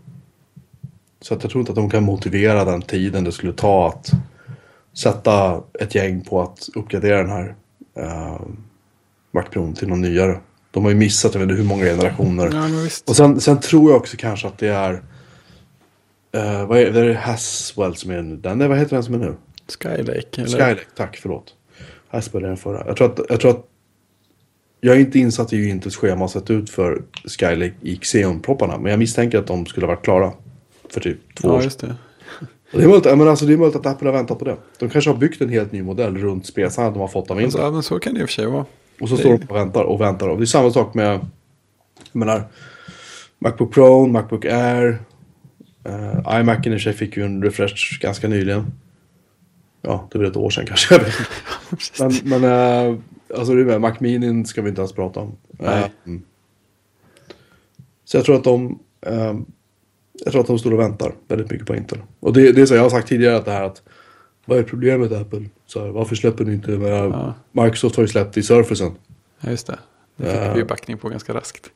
Så att jag tror inte att de kan motivera den tiden det skulle ta att sätta ett gäng på att uppgradera den här Mac Pro till någon nyare. De har ju missat, jag vet inte hur många generationer. Ja. Och sen, sen tror jag också kanske att det är, uh, vad är det, är det Haswell som är nu? Den, vad heter den som är nu? Skylake? Eller? Skylake, tack, förlåt. Spelade jag den förra. Jag tror att, jag tror att jag är inte insatt i hur Intels schema har sett ut för Skylake i Xeon-propparna. Men jag misstänker att de skulle ha varit klara för typ två år Ja, sedan. Det. Det är, möjligt, men alltså, det är möjligt att Apple har väntat på det. De kanske har byggt en helt ny modell runt spesarna de har fått av Alltså, Intel. ja, men så kan det i och för sig vara. Och så står de och väntar och väntar. Och det är samma sak med, jag menar, Macbook Pro, Macbook Air. Uh, iMacen i sig fick ju en refresh ganska nyligen. Ja, det var ett år sedan kanske. Men men eh, alltså det är med, Mac Mini ska vi inte ens prata om. Nej. Eh, så jag tror att de, eh, jag tror att de står och väntar väldigt mycket på Intel. Och det, det är så jag har sagt tidigare att det här att vad är problemet Apple? Så här, varför släpper ni inte? Ja. Microsoft har ju släppt i Surfacen. Ja, just det. Det fick Ja. vi ju backning på ganska raskt.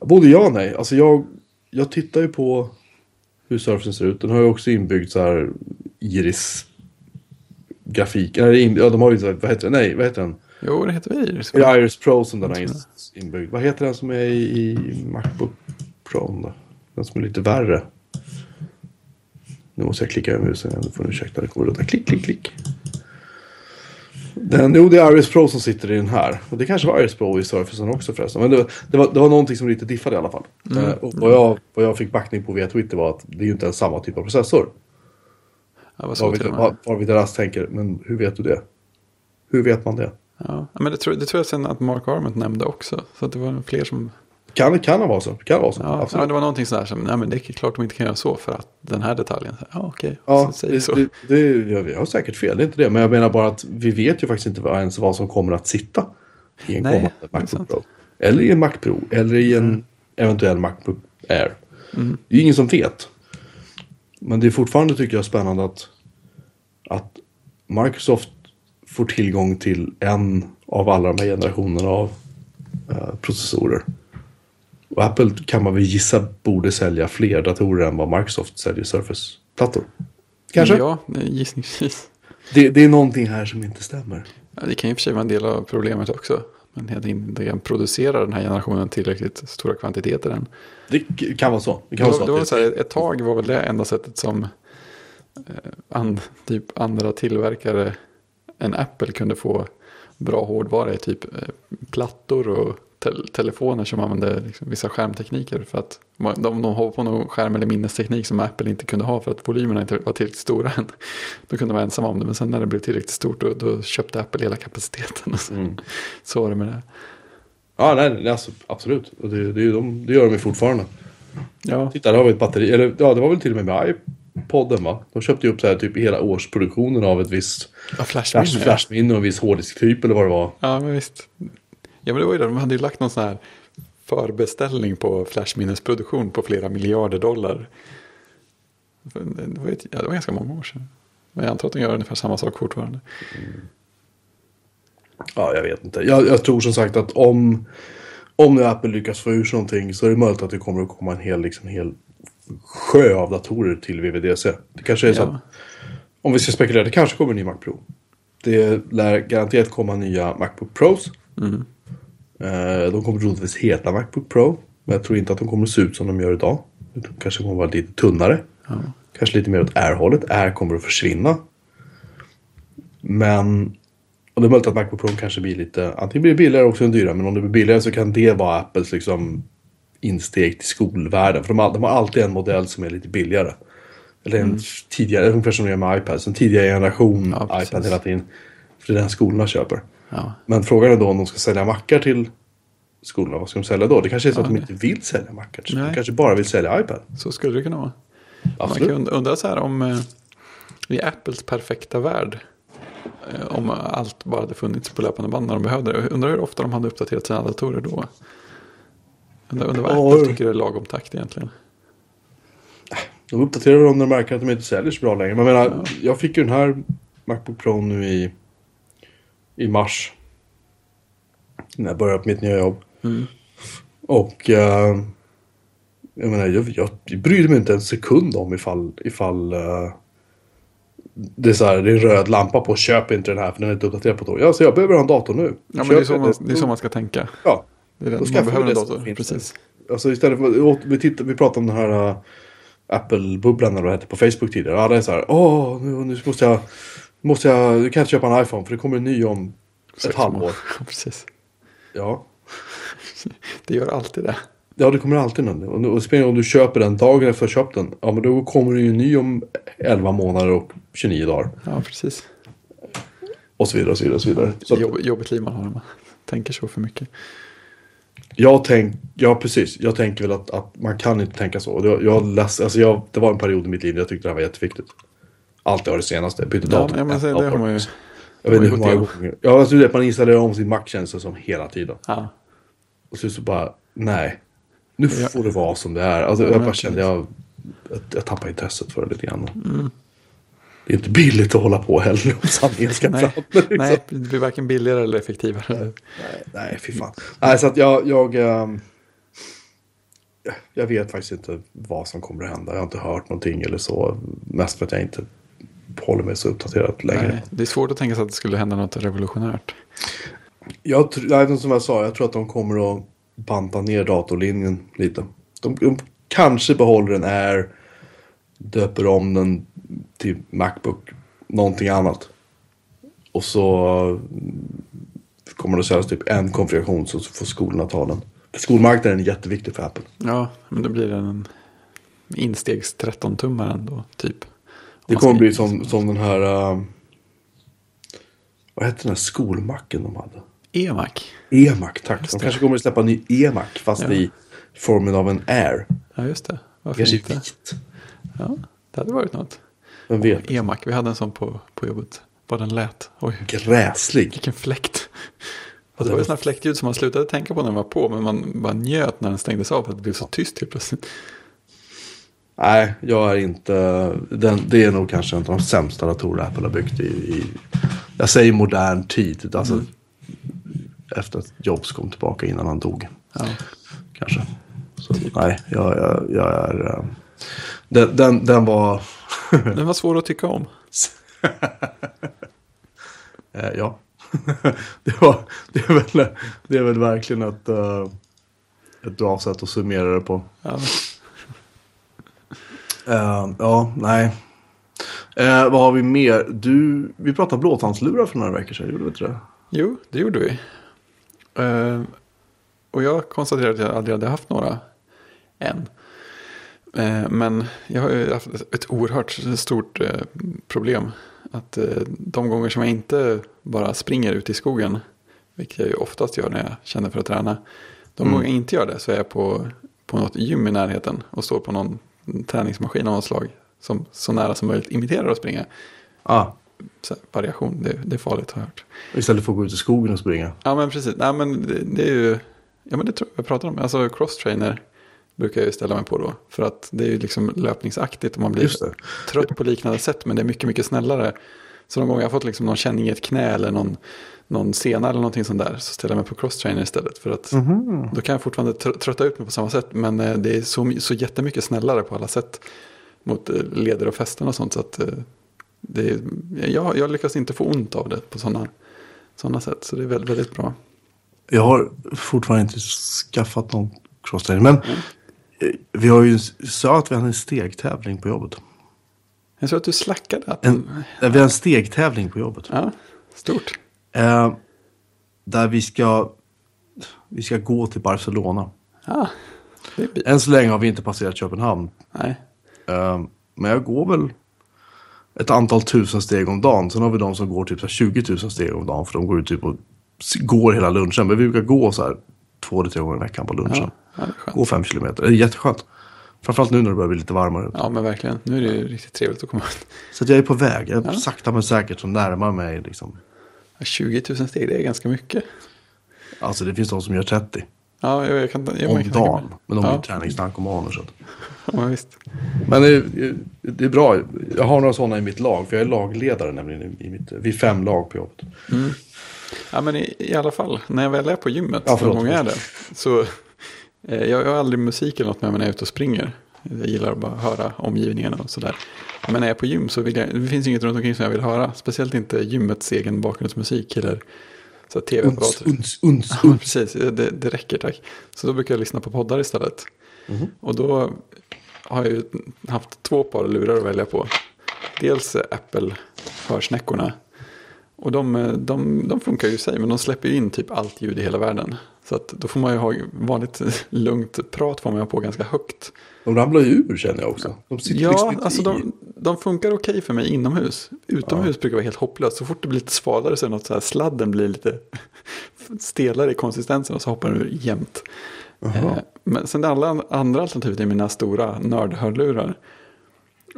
Både ja och nej. Alltså jag, jag tittar ju på hur Surfacen ser ut. Den har ju också inbyggd så här iris grafik. Eller ja, de har ju så här, vad heter det? Nej, vad heter den? Jo, det heter Iris. Det är Iris Pro som den har inbyggd. Vad heter den som är i, i Macbook Pro då? Den som är lite värre. Nu måste jag klicka över musen igen. Nu får ursäkta. Det kommer låta klick, klick, klick. Den, jo, det är Iris Pro som sitter i den här. Och det kanske var Iris Pro i Surfacen också förresten. Men det, var- det, var, det var någonting som lite diffade i alla fall. Eh, och vad jag, vad jag fick backning på via Twitter var att det är ju inte ens samma typ av processor. Ja, vad så Varvid Rast tänker, men hur vet du det? Hur vet man det? Ja, men det tror, det tror jag sen att Mark Arment nämnde också. Så att det var fler som... Kan, kan det vara så? Kan det vara så? Ja, Absolut. ja, det var någonting sådär som, nej men det är klart de inte kan göra så för att den här detaljen. Ja, okej, Ja, så säger det, så. det, det, ja, vi har säkert fel, det är inte det. Men jag menar bara att vi vet ju faktiskt inte ens vad som kommer att sitta i en Nej, kommande Macbook. Pro. Eller i en Mac Pro, eller i en eventuell Macbook Air. Mm. Det är ju ingen som vet. Men det är fortfarande tycker jag spännande att, att Microsoft får tillgång till en av alla de här generationerna av eh, processorer. Och Apple kan man väl gissa borde sälja fler datorer än vad Microsoft säljer Surface-plattor. Kanske? Ja, det är gissningsvis. Det, det är någonting här som inte stämmer. Ja, det kan ju för sig vara en del av problemet också. Men helt inte producera den här generationen tillräckligt stora kvantiteter än. Det kan vara så. Det Det kan vara var, så. det var så här, ett tag var väl det enda sättet som eh, and, typ andra tillverkare än Apple kunde få bra hårdvara i typ eh, plattor och tel- telefoner som använde liksom vissa skärmtekniker. För att de, de hoppade på någon skärm eller minnesteknik som Apple inte kunde ha för att volymerna inte var tillräckligt stora än. Då kunde de vara ensamma om det. Men sen när det blev tillräckligt stort då, då köpte Apple hela kapaciteten. Och så, Mm. så var det med det. Ja, nej, nej alltså, absolut. Och det, det, de, det gör de ju fortfarande. Ja, Titta, där har vi ett batteri. Eller ja, det var väl till och med med iPoden va? De köpte ju upp så här typ hela årsproduktionen av ett visst ja flashminne. flash, flashminne och en viss hårddisktyp eller vad det var. Ja, men visst. Ja, men det var ju det. De hade ju lagt någon sån här förbeställning på flashminnesproduktion på flera miljarder dollar. Det var, ett, ja, det var ganska många år sedan. Men jag antar att de gör ungefär samma sak fortfarande. Ja, jag vet inte. Jag, jag tror som sagt att om, om nu Apple lyckas få ur sig någonting så är det möjligt att det kommer att komma en hel, liksom, hel sjö av datorer till VVDC. Det kanske är så Ja. att, om vi ska spekulera, det kanske kommer en ny Mac Pro. Det lär garanterat komma nya Macbook Pros. Mm. Eh, De kommer troligtvis heta Macbook Pro. Men jag tror inte att de kommer se ut som de gör idag. De kanske kommer vara lite tunnare. Ja. Kanske lite mer åt Air-hållet. Air kommer att försvinna. Men... Och det är möjligt att Macbook Pro kanske blir lite... Antingen blir det billigare också än dyrare. Men om det blir billigare så kan det vara Apples liksom insteg till skolvärlden. För de har, de har alltid en modell som är lite billigare. Eller en tidigare, ungefär som de gör med iPads. En tidigare generation Ja, iPad hela tiden. För det är den skolorna köper. Ja. Men frågan är då om de ska sälja mackar till skolorna. Vad ska de sälja då? Det kanske är så Ja, att de inte vill sälja mackar. De kanske bara vill sälja iPad. Så skulle det kunna vara. Man Absolut. kan und- undra så här om eh, i Apples perfekta värld. eh, Om allt bara hade funnits på löpande band när de behövde det. Undrar hur ofta de hade uppdaterat sina datorer då. Undrar, undrar vad Ja, Apple det- tycker är lagom takt egentligen. De uppdaterar dem när de märker att de inte säljer så bra längre. Men jag menar, jag fick ju den här Macbook Pro nu i, i mars. När jag började på mitt nya jobb. Mm. Och eh, jag menar, jag, jag brydde mig inte en sekund om ifall, ifall eh, det, är så här, det är en röd lampa på. Köp inte den här för den är inte uppdaterad på ett år. Ja, så jag behöver ha en dator nu. Ja, men det är, så man, det är så man ska tänka. Ja, Det är det. Man behöver en dator. Precis. Alltså istället för, vi, tittar, vi pratade om den här uh, Apple-bubblan eller vad det hette på Facebook tidigare. Det är så här, åh, nu, nu måste jag, måste jag, du kan inte köpa en iPhone för det kommer en ny om ett halvår. precis. Ja. Det gör alltid det. ja, det kommer alltid någon. Och, spelar om du köper den dagen efter att du köpt den, ja men då kommer det ju en ny om 11 månader och 29 dagar. Ja, precis. Och så vidare och så vidare. Och så vidare. Så Jobb, jobbigt liv man har när man tänker så för mycket. jag tänk, ja precis, jag tänker väl att, att man kan inte tänka så. Jag, jag läs, alltså jag, det var en period i mitt liv där jag tyckte det här var jätteviktigt. Allt jag har det senaste. Bytte Ja, dator. men, men, det har man ju. Jag vet inte hur många gånger. Ja, alltså det man installerar om sin Mac känns det som hela tiden. Ja, Och så, så bara, nej. Nu Ja. får det vara som det är. Alltså, Ja, jag bara kände, jag, jag, jag tappade intresset för det lite grann. Mm. Det är inte billigt att hålla på heller om sanningen ska nej, fram. liksom. nej, det blir varken billigare eller effektivare. nej, nej, fy fan. Nej, så att jag, jag, ehm, jag vet faktiskt inte vad som kommer att hända. Jag har inte hört någonting eller så. Mest för att jag inte håller mig så uppdaterad längre. Nej, det är svårt att tänka sig att det skulle hända något revolutionärt. Jag, nej, som jag sa, jag tror att de kommer att banta ner datorlinjen lite. De, de kanske behåller en Air, döper om den till Macbook, någonting annat. Och så mm, kommer det att säljas typ en konfiguration så får skolorna ta den. Skolmarknaden är jätteviktig för Apple. Ja, men då blir det en instegs 13-tummaren då, typ. Det kommer ska- bli som, som den här... Uh, vad hette den här skolmacken de hade? E-Mac. E-Mac, tack. Just De det. kanske kommer att släppa en ny E-Mac fast Ja. i formen av en Air. Ja, just det. Varför Kanske inte? vit. Ja, det hade varit något. Vem vet? E-Mac, vi hade en sån på, på jobbet. Vad den lät. Oj, Gräslig. vilken fläkt. Alltså, det var ju sådana fläktljud som man slutade tänka på när den var på. Men man bara njöt när den stängdes av. För att det blev så tyst helt plötsligt. Nej, jag är inte... Den, det är nog kanske en av de sämsta datorer Apple har byggt i... i jag säger modern tid. Alltså, Mm. Efter att Jobs kom tillbaka innan han dog. Ja. Kanske. Så, nej, jag, jag, jag är... eh, Den, den, den var... Den var svår att tycka om. Eh, ja. det, var, det, är väl, det är väl verkligen ett, uh, ett bra sätt att summera det på. Ja. Eh, ja, nej. Eh, vad har vi mer? Du, vi pratade blåtandslurar för några veckor sedan, gjorde vi inte det? Jo, det gjorde vi. Eh, och jag konstaterade att jag aldrig hade haft några än. Men jag har ju haft ett oerhört stort problem. Att de gånger som jag inte bara springer ut i skogen, vilket jag ju oftast gör när jag känner för att träna. De Mm. gånger jag inte gör det så är jag på, på något gym i närheten och står på någon träningsmaskin av något slag som så nära som möjligt imiterar att springa. Ah, Så variation, det, det är farligt har jag hört. istället för att gå ut i skogen och springa. Ja men precis, nej men det, det är ju, ja men det tror jag jag pratar om. Alltså crosstrainer brukar jag ju ställa mig på då. För att det är ju liksom löpningsaktigt och man blir trött på liknande sätt. Men det är mycket, mycket snällare. Så någon gång jag har fått liksom någon känning i ett knä eller någon, någon sena eller någonting sånt där. Så ställer jag mig på crosstrainer istället. För att Mhm. då kan jag fortfarande tr- trötta ut mig på samma sätt. Men eh, det är så, så jättemycket snällare på alla sätt. Mot eh, leder och fästen och sånt. Så att eh, det är, jag, jag lyckas inte få ont av det på sådana såna sätt. Så det är väldigt, väldigt bra. Jag har fortfarande inte skaffat någon crosstrainer. Men eh, vi har ju sa att vi hade en stegtävling på jobbet. Jag tror att du slackade. Att, En, vi har en stegtävling på jobbet. Ja, stort. Eh, där vi ska, vi ska gå till Barcelona. Bi- Än så länge har vi inte passerat Köpenhamn. Nej, Eh, men jag går väl ett antal tusen steg om dagen. Sen har vi de som går typ så här 20 000 steg om dagen. För de går ut typ och går hela lunchen. Men vi brukar gå så här två eller tre gånger i veckan på lunchen. ja. Gå fem kilometer. Det är jätteskönt. Framförallt nu när det börjar bli lite varmare. Ja, men verkligen. Nu är det ju riktigt trevligt att komma ut. Så att jag är på väg. Jag Ja. sakta men säkert så närmar mig liksom. Ja, 20 000 steg, det är ganska mycket. Alltså det finns de som gör 30 Ja, jag, kan, jag, jag om dagen. Men de är ja, träningsnarkomaner. Så ja, men visst. Men det, det är bra. Jag har några sådana i mitt lag. För jag är lagledare nämligen. I, mitt, vi är fem lag på jobbet. Ja, men i, i alla fall, när jag väl är på gymmet, Ja, förlåt, någon gång är det, så eh, jag, jag har aldrig musik eller något med mig när jag är ute och springer. Jag gillar att bara höra omgivningen och sådär. Men när jag är på gym så vill jag, det finns inget runt omkring som jag vill höra. Speciellt inte gymmets egen bakgrundsmusik eller så här Uns, tv-apparater. uns, uns, Ja, uns. precis. Det, det räcker tack. Så då brukar jag lyssna på poddar istället. Och då har jag ju haft två par lurar att välja på. Dels Apple-hörsnäckorna. Och de, de, de funkar ju i sig, men de släpper ju in typ allt ljud i hela världen. Så att då får man ju ha vanligt lugnt prat får man ha på ganska högt. De ramlar ju ur känner jag också. De sitter liksom Ja, inte alltså de, de funkar okej för mig inomhus. Utomhus brukar vara helt hopplöst. Så fort det blir lite svalare så är det något så här, sladden blir lite stelare i konsistensen och så hoppar den ur jämnt. Eh, men sen det andra, andra alternativet är mina stora nördhörlurar.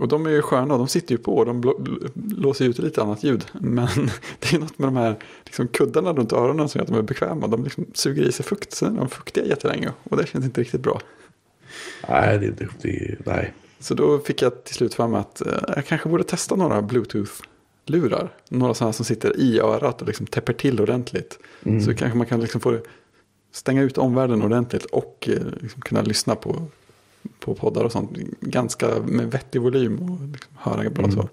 Och de är ju sköna, de sitter ju på och de blå, blå, låser ut lite annat ljud. Men det är något med de här liksom, kuddarna runt öronen som gör att de är bekväma. De liksom suger i sig fukt, sen är de fuktiga jättelänge. Och det känns inte riktigt bra. Nej, det, det, det, nej. Så då fick jag till slut för mig att eh, jag kanske borde testa några bluetooth-lurar. Några sådana som sitter i örat och liksom täpper till ordentligt. Så kanske man kan liksom få stänga ut omvärlden ordentligt och eh, liksom kunna lyssna på, på poddar och sånt. Ganska med vettig volym och liksom höra bra så.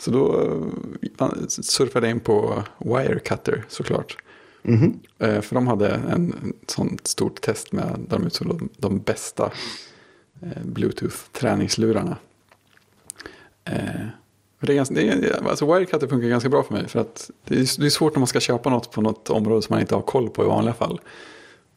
Så då eh, surfade jag in på Wirecutter såklart. Eh, För de hade en, sånt stort test med där de utsåg de, de bästa eh, Bluetooth-träningslurarna. Det är ganska, det är, alltså Wirecutter funkar ganska bra för mig. För att det är, det är svårt när man ska köpa något på något område som man inte har koll på i vanliga fall.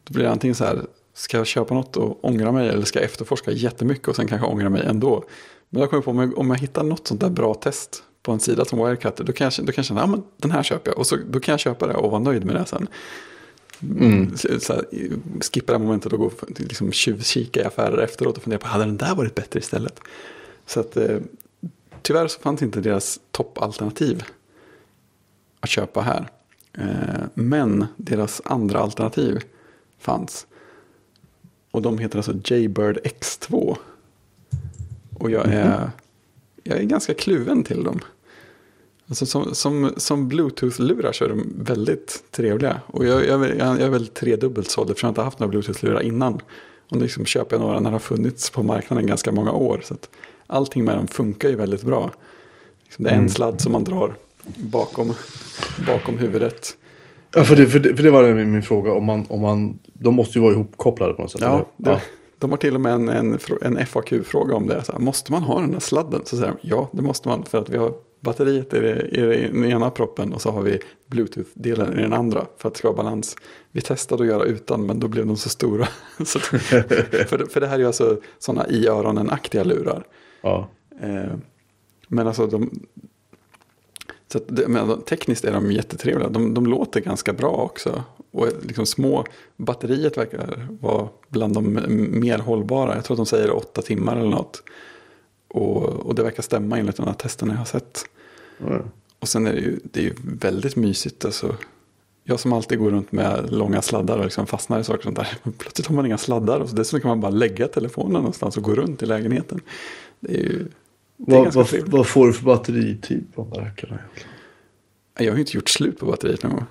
Då blir det antingen så här, ska jag köpa något och ångra mig eller ska jag efterforska jättemycket och sen kanske ångra mig ändå. Men jag kommer på om jag, om jag hittar något sånt där bra test på en sida som Wirecutter, då kan jag, då kan jag känna, ja men den här köper jag. Och så, då kan jag köpa det och vara nöjd med det sen. Mm. Så, så här, skippa det här momentet och gå liksom, tjuvkika i affärer efteråt och fundera på, hade den där varit bättre istället? Så att eh, tyvärr så fanns inte deras toppalternativ att köpa här. Eh, men deras andra alternativ fanns. Och de heter alltså Jaybird X2. Och jag är, jag är ganska kluven till dem. Alltså som, som, som Bluetooth-lurar så är de väldigt trevliga. Och jag, jag, jag, jag är väl tredubbelt såld eftersom jag inte haft några Bluetooth-lurar innan. Och nu liksom köper jag några när de har funnits på marknaden ganska många år. Så att allting med dem funkar ju väldigt bra. Liksom det är en sladd som man drar bakom, bakom huvudet. Ja, för det, för, det, för det var min, min fråga. Om man, om man, de måste ju vara ihopkopplade på något sätt. Ja, det, de har till och med en, en, en FAQ-fråga om det. Så här, måste man ha den där sladden? Så säger de, ja, det måste man. För att vi har batteriet i, det, i den ena proppen och så har vi Bluetooth-delen i den andra. För att det ska vara balans. Vi testade att göra utan, men då blev de så stora. så att, för, för det här är ju alltså sådana i öronen-aktiga lurar. ja. Eh, men alltså de... Så att men tekniskt är de jättetrevliga. De, de låter ganska bra också. och liksom små batteriet verkar vara bland de mer hållbara. Jag tror att de säger åtta timmar eller något. Och, och det verkar stämma enligt de här testerna jag har sett. Mm. Och sen är det ju, det är ju väldigt mysigt. Alltså. Jag som alltid går runt med långa sladdar och liksom fastnar i saker och sånt där. Men plötsligt har man inga sladdar och så dessutom kan man bara lägga telefonen någonstans och gå runt i lägenheten. Det är ju Vad, vad, vad får du för batteritid på de där rackarna egentligen? Jag har ju inte gjort slut på batteriet någon gång.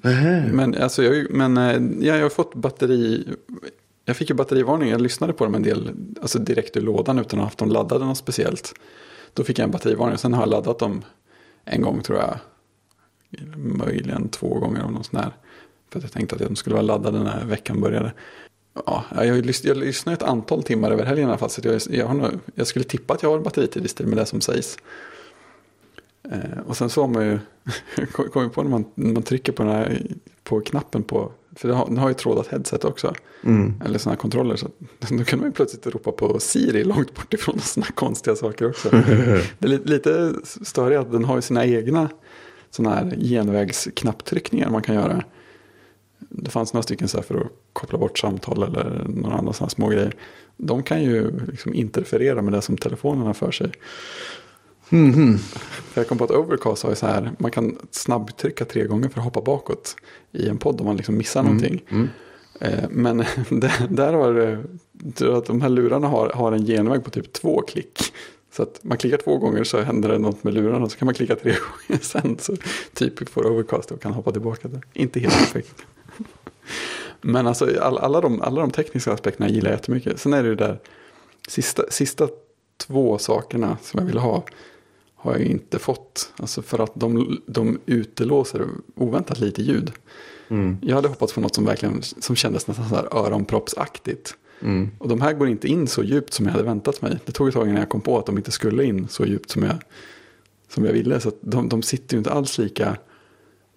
Nej. Men, alltså, jag, men eh, ja, jag har fått batteri. Jag fick ju batterivarning. Jag lyssnade på dem en del alltså direkt ur lådan utan att ha haft dem laddade något speciellt. Då fick jag en batterivarning. Sen har jag laddat dem en gång tror jag. Möjligen två gånger av någon sån här. För att jag tänkte att de skulle vara laddade när veckan började. Ja, jag, lys- jag lyssnade ett antal timmar över helgen i alla fall. Så jag, jag, har nog, jag skulle tippa att jag har en batteritid i stil med det som sägs. Eh, och sen så har man ju, kom på när man, när man trycker på den här på knappen på, för den har, den har ju trådat headset också. Mm. Eller sådana här kontroller. Så då kan man ju plötsligt ropa på Siri långt bort ifrån och sådana konstiga saker också. det är lite, lite störigt att den har ju sina egna sådana här genvägsknapptryckningar man kan göra. Det fanns några stycken så här för att koppla bort samtal eller några andra sådana små grejer. De kan ju liksom interferera med det som telefonen har för sig. Mhm. För jag kom på att Overcast har ju så här, man kan snabbtrycka tre gånger för att hoppa bakåt i en podd om man liksom missar någonting. Mm. Eh, Men där, har jag att de här lurarna har, har en genväg på typ två klick. Så att man klickar två gånger så händer det något med lurarna. Så kan man klicka tre gånger sen så typ får Overcast och kan hoppa tillbaka. Där. Inte helt perfekt. Men alltså all, alla, de, alla de tekniska aspekterna gillar jag jättemycket. Sen är det ju där sista, sista två sakerna som jag vill ha har jag inte fått. Alltså för att de, de utelåser oväntat lite ljud. Mm. Jag hade hoppats på något som verkligen som kändes nästan så här öronproppsaktigt. Mm. Och de här går inte in så djupt som jag hade väntat mig. Det tog ett tag innan jag kom på att de inte skulle in så djupt som jag, som jag ville. Så de, de sitter ju inte alls lika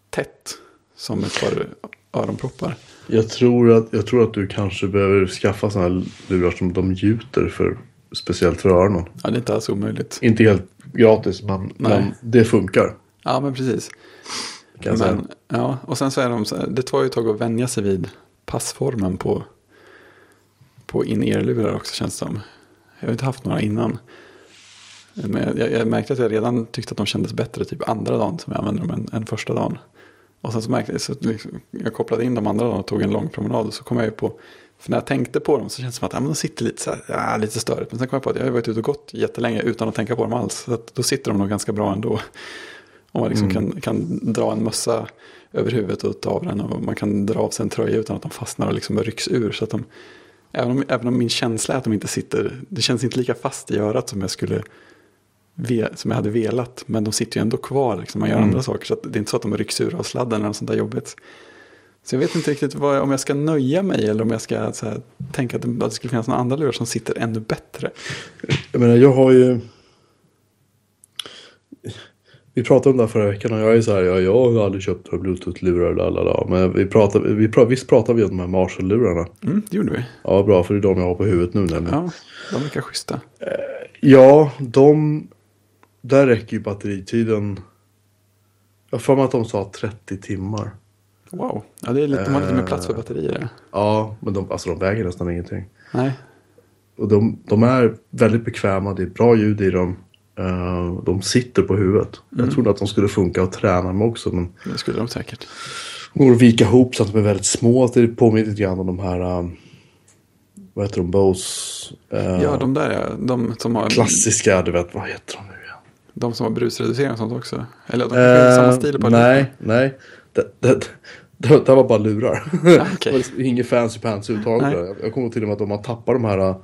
tätt som ett par öronproppar. Jag, tror att, jag tror att du kanske behöver skaffa sådana här lurar som de gjuter för speciellt för öronen. Ja, det är inte alls omöjligt. Inte helt gratis men, men det funkar. Ja, men precis. Kan. Men, ja, och sen så är de så här, det tar ju ett tag att vänja sig vid passformen på, på in-ear-lurar också känns det som. Jag har inte haft några innan. Men jag, jag märkte att jag redan tyckte att de kändes bättre typ andra dagen som jag använde dem än, än första dagen. Och sen så märkte jag, så liksom, jag kopplade in dem andra och tog en lång promenad och så kom jag ju på, för när jag tänkte på dem så känns det som att ja, men de sitter lite så här, ja, lite störigt. Men sen kom jag på att jag har varit ute och gått jättelänge utan att tänka på dem alls. Så att då sitter de nog ganska bra ändå. Om man liksom kan, kan dra en mössa över huvudet och ta av den och man kan dra av sig en tröja utan att de fastnar och liksom rycks ur. Så att de, även, om, även om min känsla är att de inte sitter, det känns inte lika fast i örat som jag skulle som jag hade velat. Men de sitter ju ändå kvar, liksom, man gör andra saker. Så det är inte så att de rycks ur av sladden eller något sånt där jobbigt. Så jag vet inte riktigt vad, om jag ska nöja mig eller om jag ska här, tänka att det, att det skulle finnas några andra lurar som sitter ännu bättre. Jag menar jag har ju... Vi pratade om det här förra veckan och jag är så här, ja, jag har aldrig köpt några bluetooth-lurar, lalala. Men vi pratade, vi pratade, visst pratade vi om de här Marshall-lurarna? Mm, det gjorde vi. Ja, bra, för det är de jag har på huvudet nu nämligen. Ja, de verkar schyssta. Ja, de... Där räcker ju batteritiden... Jag för mig att de sa 30 timmar. Wow, ja, det är lite, de har lite mer plats för batterier. Ja, men de, alltså de väger nästan ingenting. Nej, Och de, de är väldigt bekväma, det är bra ljud i dem. Eh, de sitter på huvudet. Jag trodde att de skulle funka och träna med också. Men det skulle de säkert. de går att vika ihop så att de är väldigt små. Det påminner lite grann om de här... eh, vad heter de? Bose? eh, Ja, de där ja, de som har, Klassiska, du vet, vad heter de nu? De som har brusreducering och sånt också. Eller de kanske har samma Eh, stil på Nej, nej. Det, det, det, det var bara lurar. det var inget fancy pants överhuvudtaget. Jag, kommer till och med att de har tappat de här...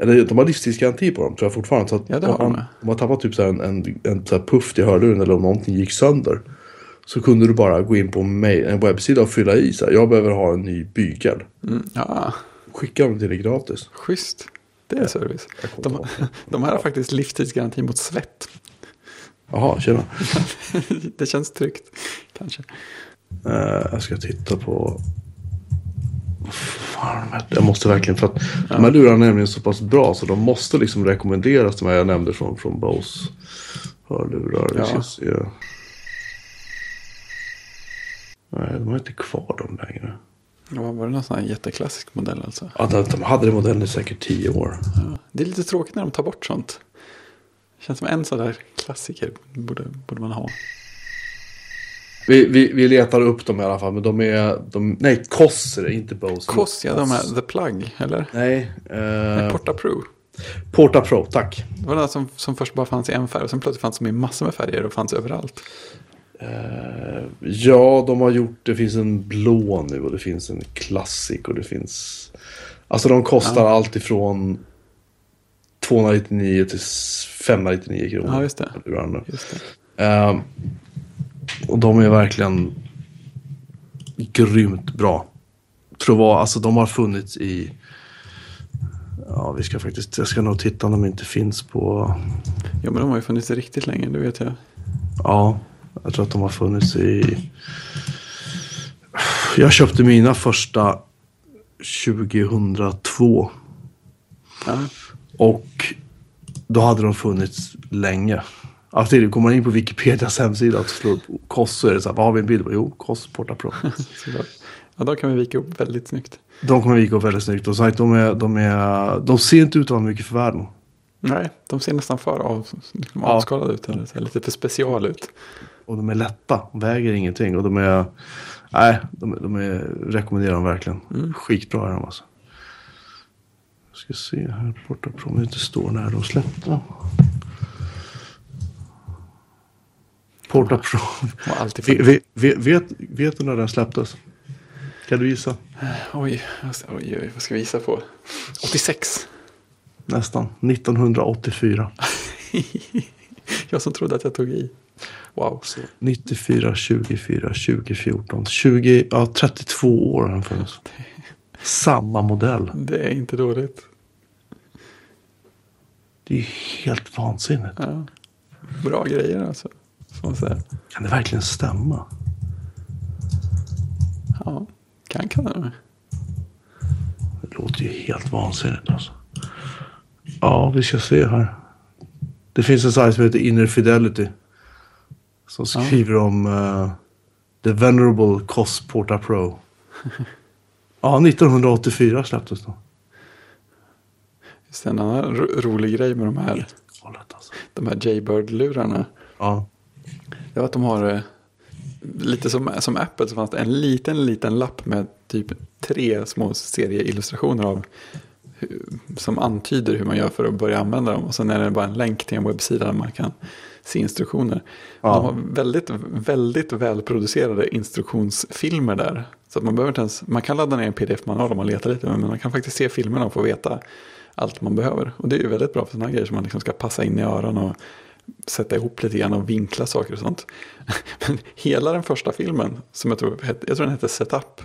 Eller de har livstidsgaranti på dem tror jag fortfarande. Så att Ja, det har om de man, med. om man tappar typ så en, en, en så puff i hörluren eller om någonting gick sönder. Så kunde du bara gå in på mail, en webbsida och fylla i så här, jag behöver ha en ny bygel. Mm, ja, Skicka dem till dig gratis. schysst. Det är service. De, de här har faktiskt livstidsgaranti mot svett. Jaha, tjena. Det känns tryggt, kanske. Eh, jag ska titta på... Fan, jag måste verkligen för att de här lurarna är nämligen så pass bra så de måste liksom rekommenderas de här jag nämnde från, från Bose. Hörlurar. Vi ska Ja. se. Nej, de har inte kvar dem längre. Ja, var det någon sån här jätteklassisk modell alltså? Ja, de, de hade den modellen i säkert tio år. Ja. Det är lite tråkigt när de tar bort sånt. Känns som en sån där klassiker borde, borde man ha. Vi, vi, vi letar upp dem i alla fall, men de är... De, nej, Koss är det, inte Bose. Koss, ja, de här The Plug, eller? Nej. Nej, Eh, Porta Pro. Porta Pro, tack. Det var den som, som först bara fanns i en färg och sen plötsligt fanns de i massor med färger och fanns överallt. Eh, ja, de har gjort... Det finns en blå nu och det finns en klassik och det finns... Alltså de kostar allt ifrån 299 till 599 kronor. Ja, just det. Just det. Eh, och de är verkligen grymt bra. Att vara, alltså de har funnits i... Ja, vi ska faktiskt, jag ska nog titta om de inte finns på... Ja, men de har ju funnits riktigt länge, det vet jag. Ja, jag tror att de har funnits i... Jag köpte mina första 2002. Ja, Och då hade de funnits länge. Alltså, det kommer man in på Wikipedias hemsida och slår upp Koss så är det så här, vad har vi en bild på? Jo, Koss Porta Pro. Ja, de kan vi vika upp väldigt snyggt. De kommer vika upp väldigt snyggt och sagt, de, är, de, är, de ser inte ut att ha mycket för världen. Nej, de ser nästan för av, liksom Ja. avskalade ut. Eller så här, lite för special ut. Och de är lätta, väger ingenting. Och de är, nej, de, de är, rekommenderar dem verkligen. Skitbra är de alltså. Ska se här, Porta Pro, om det inte står när de släppte. Porta Pro. Och alltid Ve- ve- ve- Vet, vet du när den släpptes? Kan du gissa? Oj, oj, oj, vad ska vi gissa på? 86. Nästan. 1984. jag som trodde att jag tog i. Wow. 94, 24, 2014. 20, ja 32 år har den funnits. Samma modell. Det är inte dåligt. Det är helt vansinnigt. Ja. Bra grejer alltså. Kan det verkligen stämma? Ja, kan kan det. Det låter ju helt vansinnigt alltså. Ja, vi ska se här. Det finns en sajt som heter Inner Fidelity. Som skriver om eh, The Venerable Cos Porta Pro. Ja, 1984 släpptes den. Just en annan ro rolig grej med de här, alltså. de här Jaybird-lurarna. Ja. Det var att de har eh, lite som, som Apple så fanns det en liten, liten lapp med typ tre små serieillustrationer av som antyder hur man gör för att börja använda dem. Och sen är det bara en länk till en webbsida där man kan se instruktioner. Ja. De har väldigt, väldigt välproducerade instruktionsfilmer där. Så att man behöver inte ens, man kan ladda ner en pdf-manual om man letar lite, men man kan faktiskt se filmerna och få veta allt man behöver. Och det är ju väldigt bra för sådana grejer som man liksom ska passa in i öronen och sätta ihop lite grann och vinkla saker och sånt. Men hela den första filmen, som jag tror, jag tror den hette Setup,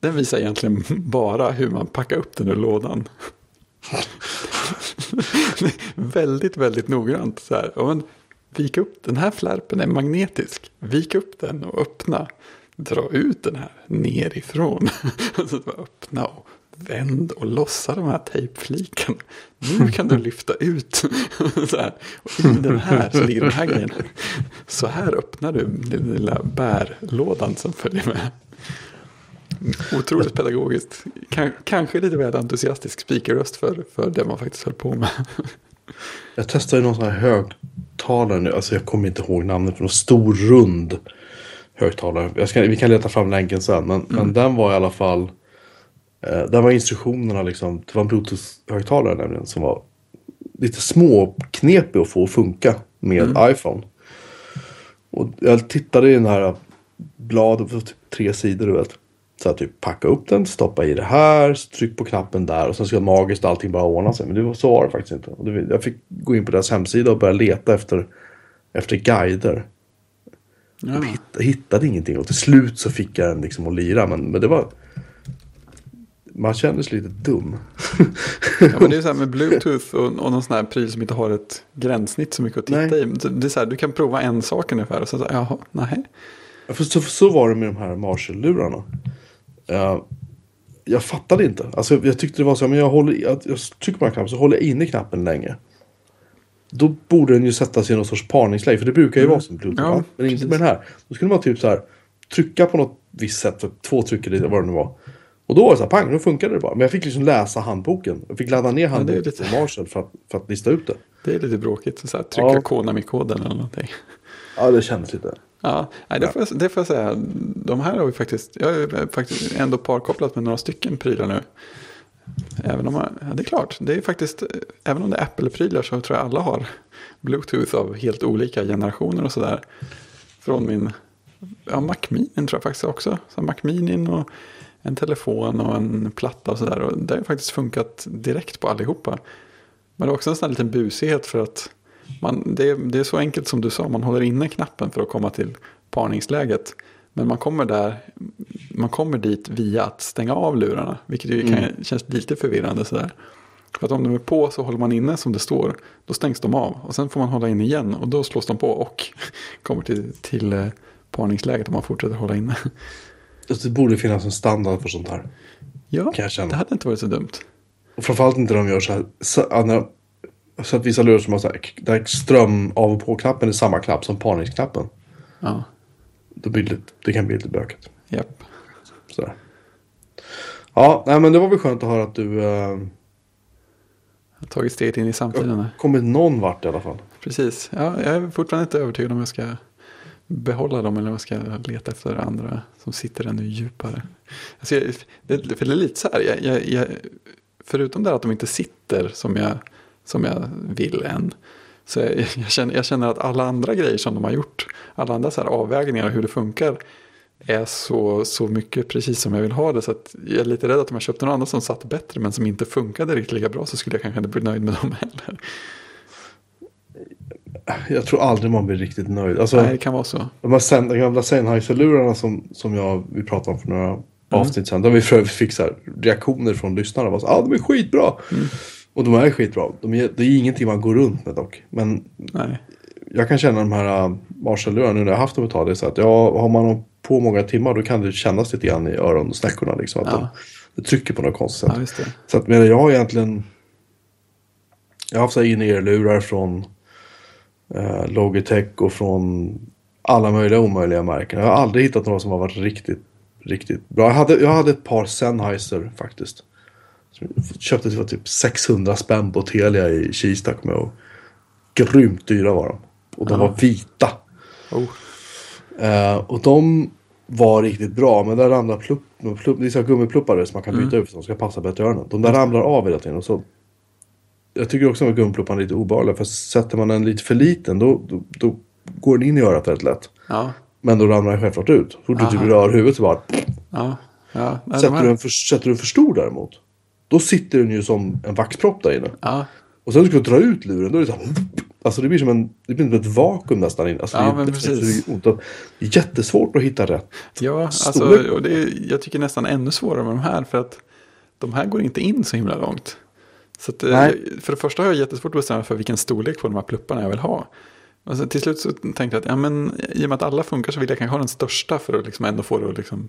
den visar egentligen bara hur man packar upp den ur lådan. väldigt, väldigt noggrant. Så här. Ja, men, vik upp, den här flärpen är magnetisk. Vik upp den och öppna. Dra ut den här nerifrån. Så öppna och vänd och lossa de här tejpfliken. Nu kan du lyfta ut. Så här. Och i den här så ligger den här grejen. Så här öppnar du den lilla bärlådan som följer med. Otroligt pedagogiskt. Kan, kanske lite väl entusiastisk speakerröst för, för det man faktiskt höll på med. Jag testade någon sån här högtalare nu. Alltså jag kommer inte ihåg namnet någon stor rund högtalare. Ska, vi kan leta fram länken sen. Men, men den var i alla fall. Eh, där var instruktionerna liksom. Det var en bluetooth-högtalare nämligen. Som var lite små knepig att få att funka med iPhone. Och jag tittade i den här bladet på typ tre sidor du vet. Så att typ packa upp den, stoppa i det här, tryck på knappen där och sen ska magiskt allting bara ordna sig. Men det var, så var det faktiskt inte. Och det, jag fick gå in på deras hemsida och börja leta efter, efter guider. Ja. Jag hittade, hittade ingenting och till slut så fick jag den liksom att lira. Men, men det var... Man kände sig lite dum. Ja, men det är så här med bluetooth och, och någon sån här pryl som inte har ett gränssnitt så mycket att titta Nej. i. Det är så här, du kan prova en sak ungefär och så, så jaha, nej. För så, så var det med de här Marshall-lurarna. Eh, jag fattade inte. Alltså, jag tyckte det var så här, men jag, håller, att jag trycker på den här knappen så håller jag inne knappen länge. Då borde den ju sätta sig i någon sorts parningsläge. För det brukar ju vara som Bluetooth. Ja, men inte precis. med den här. Då skulle man typ så här trycka på något visst sätt för två tryck eller vad det nu var. Och då var det så här, pang, då funkade det bara. Men jag fick liksom läsa handboken. Jag fick ladda ner handboken lite- på Marshall för att, för att lista ut det. Det är lite bråkigt. Så här, trycka Ja. Konami-koden eller någonting. Ja, det kändes lite. Ja, nej, det, får jag, det får jag säga. De här har vi faktiskt, jag har faktiskt ändå parkopplat med några stycken prylar nu. Även om, man- ja, det är klart, det är faktiskt, även om det är Apple-prylar så tror jag alla har Bluetooth av helt olika generationer och sådär. Från min, ja Mac Mini tror jag faktiskt också. Så Mac Mini och en telefon och en platta och sådär. Och det har faktiskt funkat direkt på allihopa. Men det är också en sån här liten busighet för att man, det, är, det är så enkelt som du sa, man håller inne knappen för att komma till parningsläget. Men man kommer där, man kommer dit via att stänga av lurarna. Vilket ju kan, känns lite förvirrande sådär. För att om de är på så håller man inne som det står, då stängs de av. Och sen får man hålla inne igen och då slås de på och kommer till, till eh, parningsläget om man fortsätter hålla inne. Det borde finnas en standard för sånt här. Ja, det hade inte varit så dumt. Och framförallt inte när de gör så här. Så, när, så att vissa lurar som har så här, där ström av och på-knappen är samma knapp som parningsknappen. Ja, Då blir det, lite- det kan bli lite bökigt. japp. Sådär. Ja, nej, men det var väl skönt att höra att du eh, har tagit steget in i samtiden. kommit någon vart i alla fall. Precis. Ja, jag är fortfarande inte övertygad om jag ska behålla dem eller man jag ska leta efter andra som sitter ännu djupare. Alltså, jag, det, för det är lite så här, jag, jag, jag, förutom det att de inte sitter som jag, som jag vill än. Så jag, jag, känner, jag känner att alla andra grejer som de har gjort, alla andra så här avvägningar och hur det funkar är så, så mycket precis som jag vill ha det. Så att jag är lite rädd att om jag köpte någon annan som satt bättre men som inte funkade riktigt lika bra så skulle jag kanske inte bli nöjd med dem heller. Jag tror aldrig man blir riktigt nöjd. Alltså, Nej, det kan vara så. de här sen, de gamla Sennheiser-lurarna som, som jag, vi pratade om för några Mm. avsnitt sedan. Där vi för fick så här, reaktioner från lyssnarna. Ja, ah, de är skitbra. Mm. Och de är skitbra. De är, det är ingenting man går runt med dock. Men Nej. jag kan känna de här uh, Marshall-lurarna nu när jag har haft dem ett tag. Det är så att ja, har man dem på många timmar då kan det kännas lite grann i öronsnäckorna. Liksom, att Ja. de, det trycker på något konstigt sätt. Ja. Så att men jag har egentligen... Jag har haft in-ear-lurar från eh, Logitech och från alla möjliga omöjliga märken. Jag har aldrig hittat några som har varit riktigt, riktigt bra. Jag hade, jag hade ett par Sennheiser faktiskt. Som jag köpte för typ 600 spänn på Telia i Kista kommer jag ihåg. Grymt dyra var de. Och de var vita. Oh. Eh, och de var riktigt bra, men där ramlar plupp, plupp, det är gummipluppar som man kan byta ut för att de ska passa bättre öronen. De där ramlar av hela tiden. Och så, jag tycker också att gummiplupparna är lite obehagliga, för sätter man den lite för liten då, då, då går den in i örat väldigt lätt. Ja, Men då ramlar den självklart ut. Så du typ rör huvudet så bara... ja, ja. De Sätter här- du, en för, sätter du en för stor däremot, då sitter den ju som en vaxpropp där inne. Ja, Och sen ska du dra ut luren, då är det så här... Alltså det blir som en, det blir som ett vakuum nästan in. Alltså Ja, det, är- men precis. det, är jättesvårt att hitta rätt. ja alltså, och det är, jag tycker nästan ännu svårare med de här för att de här går inte in så himla långt. Så att, eh, för det första har jag jättesvårt att bestämma för vilken storlek på de här plupparna jag vill ha. Och sen till slut så tänkte jag att ja, men, i och med att alla funkar så vill jag kanske ha den största för att liksom ändå få det att liksom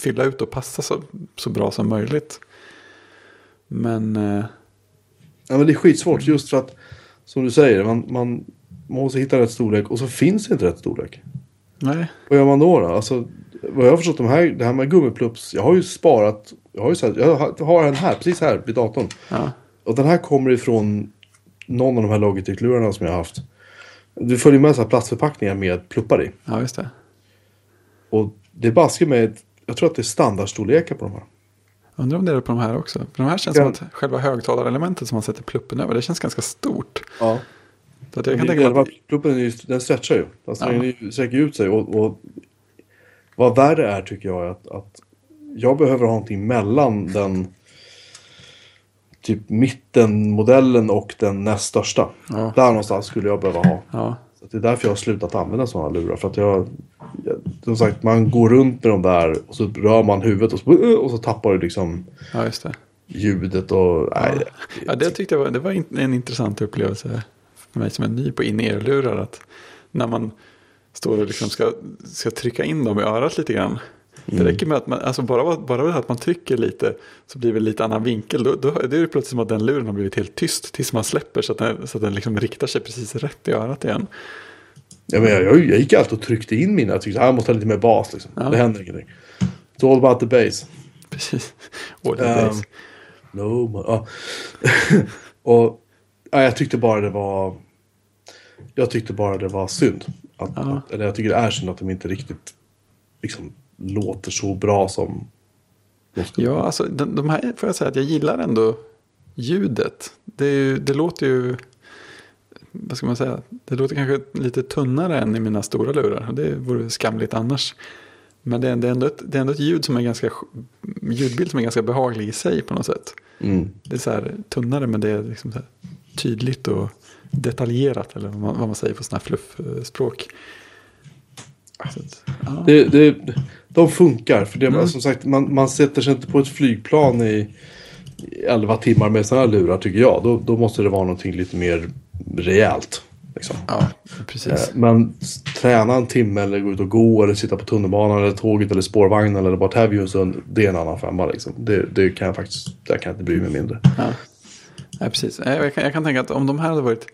fylla ut och passa så, så bra som möjligt. Men eh, Ja, men det är skitsvårt just för att, som du säger, man, man, man måste hitta rätt storlek och så finns det inte rätt storlek. nej, Vad gör man då? då? Alltså, vad jag har förstått, de här, det här med gummiplups, jag har ju sparat, jag har ju så här, jag har- har en här, precis här vid datorn. ja, Och den här kommer ifrån någon av de här Logitech-lurarna som jag har haft. Du följer med så här plastförpackningar med pluppar i. ja just det. Och det är baske med, jag tror att det är standardstorlekar på de här. Undrar om det är på de här också. För de här känns Ja. som att själva högtalarelementet som man sätter pluppen över, det känns ganska stort. Ja. Så att jag kan tänka mig att, pluppen är ju, den stretchar ju. Alltså Ja. den sträcker ut sig. Och, och vad värre är tycker jag är att, att jag behöver ha någonting mellan den typ mittenmodellen och den näst största. Ja. Där någonstans skulle jag behöva ha. ja, Så det är därför jag har slutat använda sådana lurar. För att jag, jag, som sagt, man går runt med de där och så rör man huvudet och så, och så tappar du liksom ja, just det. ljudet och... Nej, Ja, det tyckte jag var, det var in- en intressant upplevelse för mig som är ny på in-ear-lurar. Att när man står och liksom ska, ska trycka in dem i örat lite grann. Det räcker med att man, alltså bara, bara att man trycker lite så blir det lite annan vinkel. Då, då det är det plötsligt som att den luren har blivit helt tyst tills man släpper så att den, så att den liksom riktar sig precis rätt i örat igen. Jag, menar, jag, jag gick alltid och tryckte in mina. Jag tyckte att jag måste ha lite mer bas. Liksom. Ja. Det händer ingenting. It's all about the bass. Precis. All the days. No, ja. och ja, jag tyckte bara det var... Jag tyckte bara det var synd. Att, Ja. att, eller jag tycker det är synd att de inte riktigt liksom, låter så bra som. Ja, alltså de, de här får jag säga att jag gillar ändå ljudet. Det, ju, det låter ju, vad ska man säga, det låter kanske lite tunnare än i mina stora lurar. Det vore skamligt annars. Men det är, det, är ändå ett, det är ändå ett ljud som är ganska, ljudbild som är ganska behaglig i sig på något sätt. Mm. Det är så här tunnare men det är liksom tydligt och detaljerat. Eller vad man, vad man säger på sådana här fluffspråk. Så ja. Det, det, de funkar. För det, Mm. som sagt, man, man sätter sig inte på ett flygplan i i 11 timmar med sådana här lurar tycker jag. Då, då måste det vara någonting lite mer rejält. Liksom. ja, precis. Eh, Men träna en timme eller gå ut och gå eller sitta på tunnelbanan eller tåget eller spårvagnen eller what have you stund. Det är en annan femma liksom. Det, det kan jag faktiskt, där kan jag inte bry mig mindre. Ja. Nej, precis. Nej, Jag kan, jag kan tänka att om de här hade varit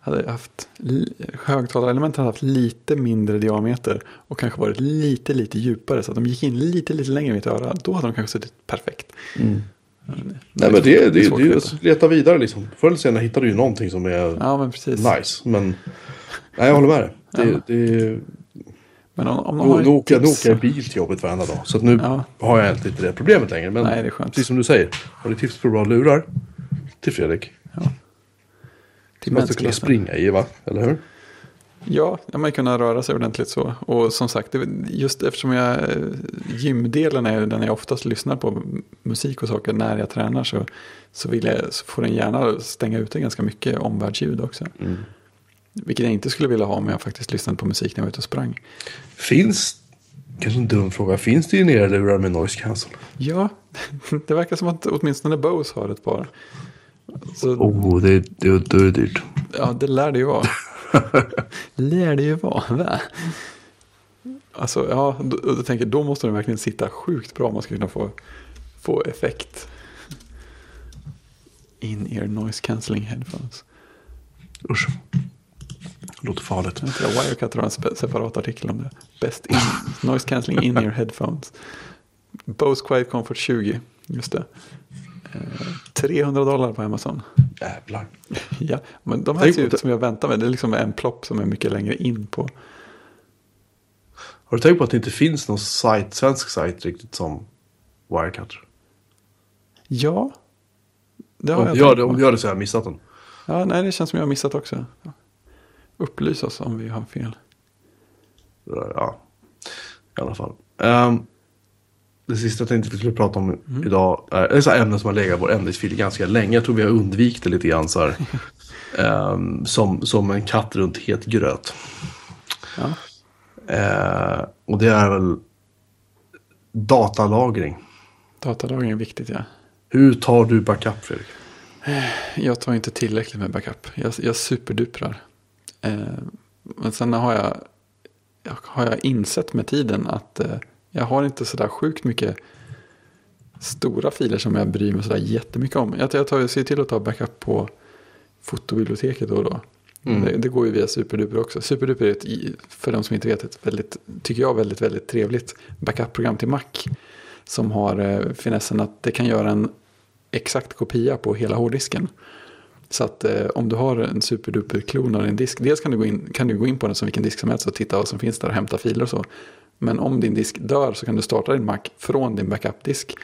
hade haft li- högtalarelement hade haft lite mindre diameter och kanske varit lite, lite djupare så att de gick in lite, lite längre i mitt öra. Då hade de kanske suttit perfekt. Ja, Nej men det, det, det, det är att leta vidare liksom. Förr eller senare hittar du ju någonting som är Ja, men nice. Men nej, jag håller med dig. Det, Ja. det, Men om, om de nu, åker, jag- nu tips- åker bil till jobbet varenda dag. Så nu Ja. har jag inte det problemet längre. Men Nej, det är skönt. precis som du säger. Har du tips på bra lurar? Till Fredrik. Till Man ska kunna springa i va? Eller hur? Ja, man kunna röra sig ordentligt så. Och som sagt, just eftersom jag, eh, gymdelen är den jag oftast lyssnar på musik och saker när jag tränar så, så, vill jag, så får den gärna stänga ute ganska mycket omvärldsljud också. Mm. Vilket jag inte skulle vilja ha om jag faktiskt lyssnade på musik när jag var ute och sprang. Finns, kanske en dum fråga, finns det ju lurar med noise cancel? Ja, det verkar som att åtminstone Bose har ett par. Så, Oh, det, det, det är dyrt. Ja, det lär det ju vara. lär det ju vara, va? Alltså, ja, då, då tänker då måste den verkligen sitta sjukt bra om man ska kunna få, få effekt. In-ear noise cancelling headphones. Usch. Det låter farligt. Wirecut har en separat artikel om det. Best in, noise cancelling in-ear headphones. Bose Quiet Comfort 20, just det. Eh, 300 dollar på Amazon. Jävlar. Ja, men de här ser ut som jag väntar med. Det är liksom en plopp som är mycket längre in på. Har du tänkt på att det inte finns någon sajt, svensk sajt riktigt som Wirecut? Ja, det har Om jag gör det, om du gör det så har jag missat den. Ja, nej, det känns som jag har missat också. Upplys oss om vi har fel. Ja, i alla fall. Ehm, det sista jag tänkte vi skulle prata om Mm. idag är ett ämne som har legat i vår ämnesfil ganska länge. Jag tror vi har undvikit det lite grann så här. Ehm, som, som en katt runt het gröt. Ja, Eh, och det är väl datalagring. datalagring är viktigt, ja. Hur tar du backup Fredrik? Jag tar inte tillräckligt med backup. Jag, jag superduprar. Eh, men sen har jag, har jag insett med tiden att eh, jag har inte sådär sjukt mycket stora filer som jag bryr mig sådär jättemycket om. Jag, jag, tar, jag ser till att ta backup på fotobiblioteket då och då. Mm. Det, det går ju via Superduper också. Superduper är ett, för de som inte vet, ett väldigt, tycker jag, väldigt, väldigt trevligt backup-program till Mac. Som har eh, finessen att det kan göra en exakt kopia på hela hårddisken. Så att eh, om du har en superduper-klon av din disk, dels kan du, gå in, kan du gå in på den som vilken disk som helst och titta vad som finns där och hämta filer och så. Men om din disk dör så kan du starta din Mac från din backup-disk.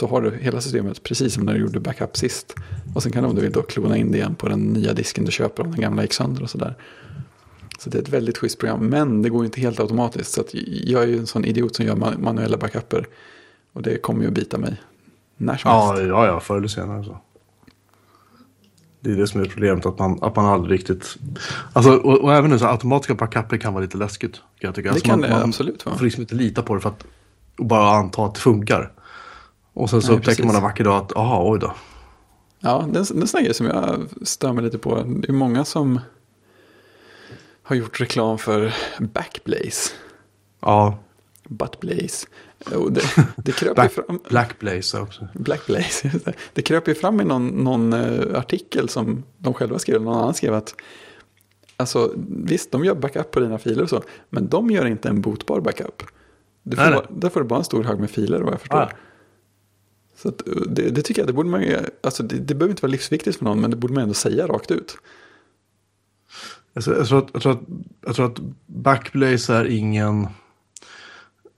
Så har du hela systemet precis som när du gjorde backup sist. Och sen kan du om du vill då klona in det igen på den nya disken du köper om den gamla gick sönder och sådär. Så det är ett väldigt schysst program, men det går inte helt automatiskt. Så jag är ju en sån idiot som gör man- manuella backuper. Och det kommer ju att bita mig när som helst. Ja, ja, ja förr eller senare så. Det är det som är problemet, att man, att man aldrig riktigt... Alltså, och, och även nu så automatiska backuper kan vara lite läskigt. Kan jag tycka. Det Alltså, kan man, det man absolut vara. får liksom inte lita på det för att bara anta att det funkar. Och sen så Nej, upptäcker precis. man en vacker dag att, aha, oj då. Ja, det är en- sån grej som jag stör mig lite på. Det är många som har gjort reklam för Backblaze. Ja, Buttblaze. Och det, det kröp Black, fram. Black Blaze också. Blackblaze, just det. Det kröp ju fram i någon, någon eh, artikel som de själva skrev, någon annan skrev att Alltså visst, de gör backup på dina filer och så. Men de gör inte en botbar backup. Du får Nej, bara, där får du bara en stor hög med filer vad jag förstår. Ah. Så att, eh, det, det tycker jag, det borde man ju, alltså det, det behöver inte vara livsviktigt för någon, men det borde man ändå säga rakt ut. Alltså, jag, tror att, jag, tror att, jag tror att Backblaze är ingen...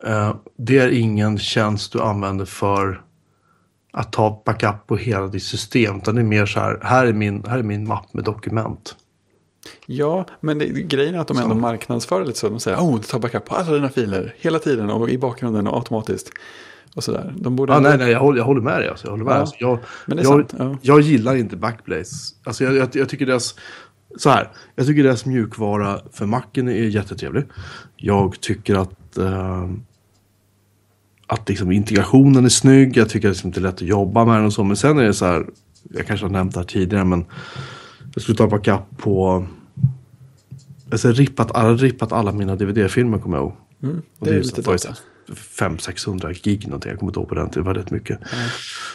eh, det är ingen tjänst du använder för att ta backup på hela ditt system. Utan det är mer så här, här är min, här är min mapp med dokument. Ja, men det, grejen är att de ändå Så. marknadsför lite så. De säger, oh, du tar backup på alla dina filer hela tiden och i bakgrunden och automatiskt. Och sådär. De borde Ja, ändå- nej, nej, jag håller, jag håller med dig. Alltså, jag, håller med. Ja, Alltså, jag, men det är jag, ja. jag gillar inte Backblaze. Alltså, jag, jag, jag tycker deras... Så här, jag tycker deras mjukvara för Macen är jättetrevlig. Jag tycker att... Eh, att liksom integrationen är snygg. Jag tycker att det är inte lätt att jobba med den och så. Men sen är det så här... Jag kanske har nämnt det här tidigare men... Jag skulle ta backup på... Alltså rippat, alla, rippat alla mina DVD-filmer kommer jag ihåg. Mm, Och det är lite data. 500-600 gig någonting. Jag kommer inte ihåg på den tiden. Det var rätt mycket.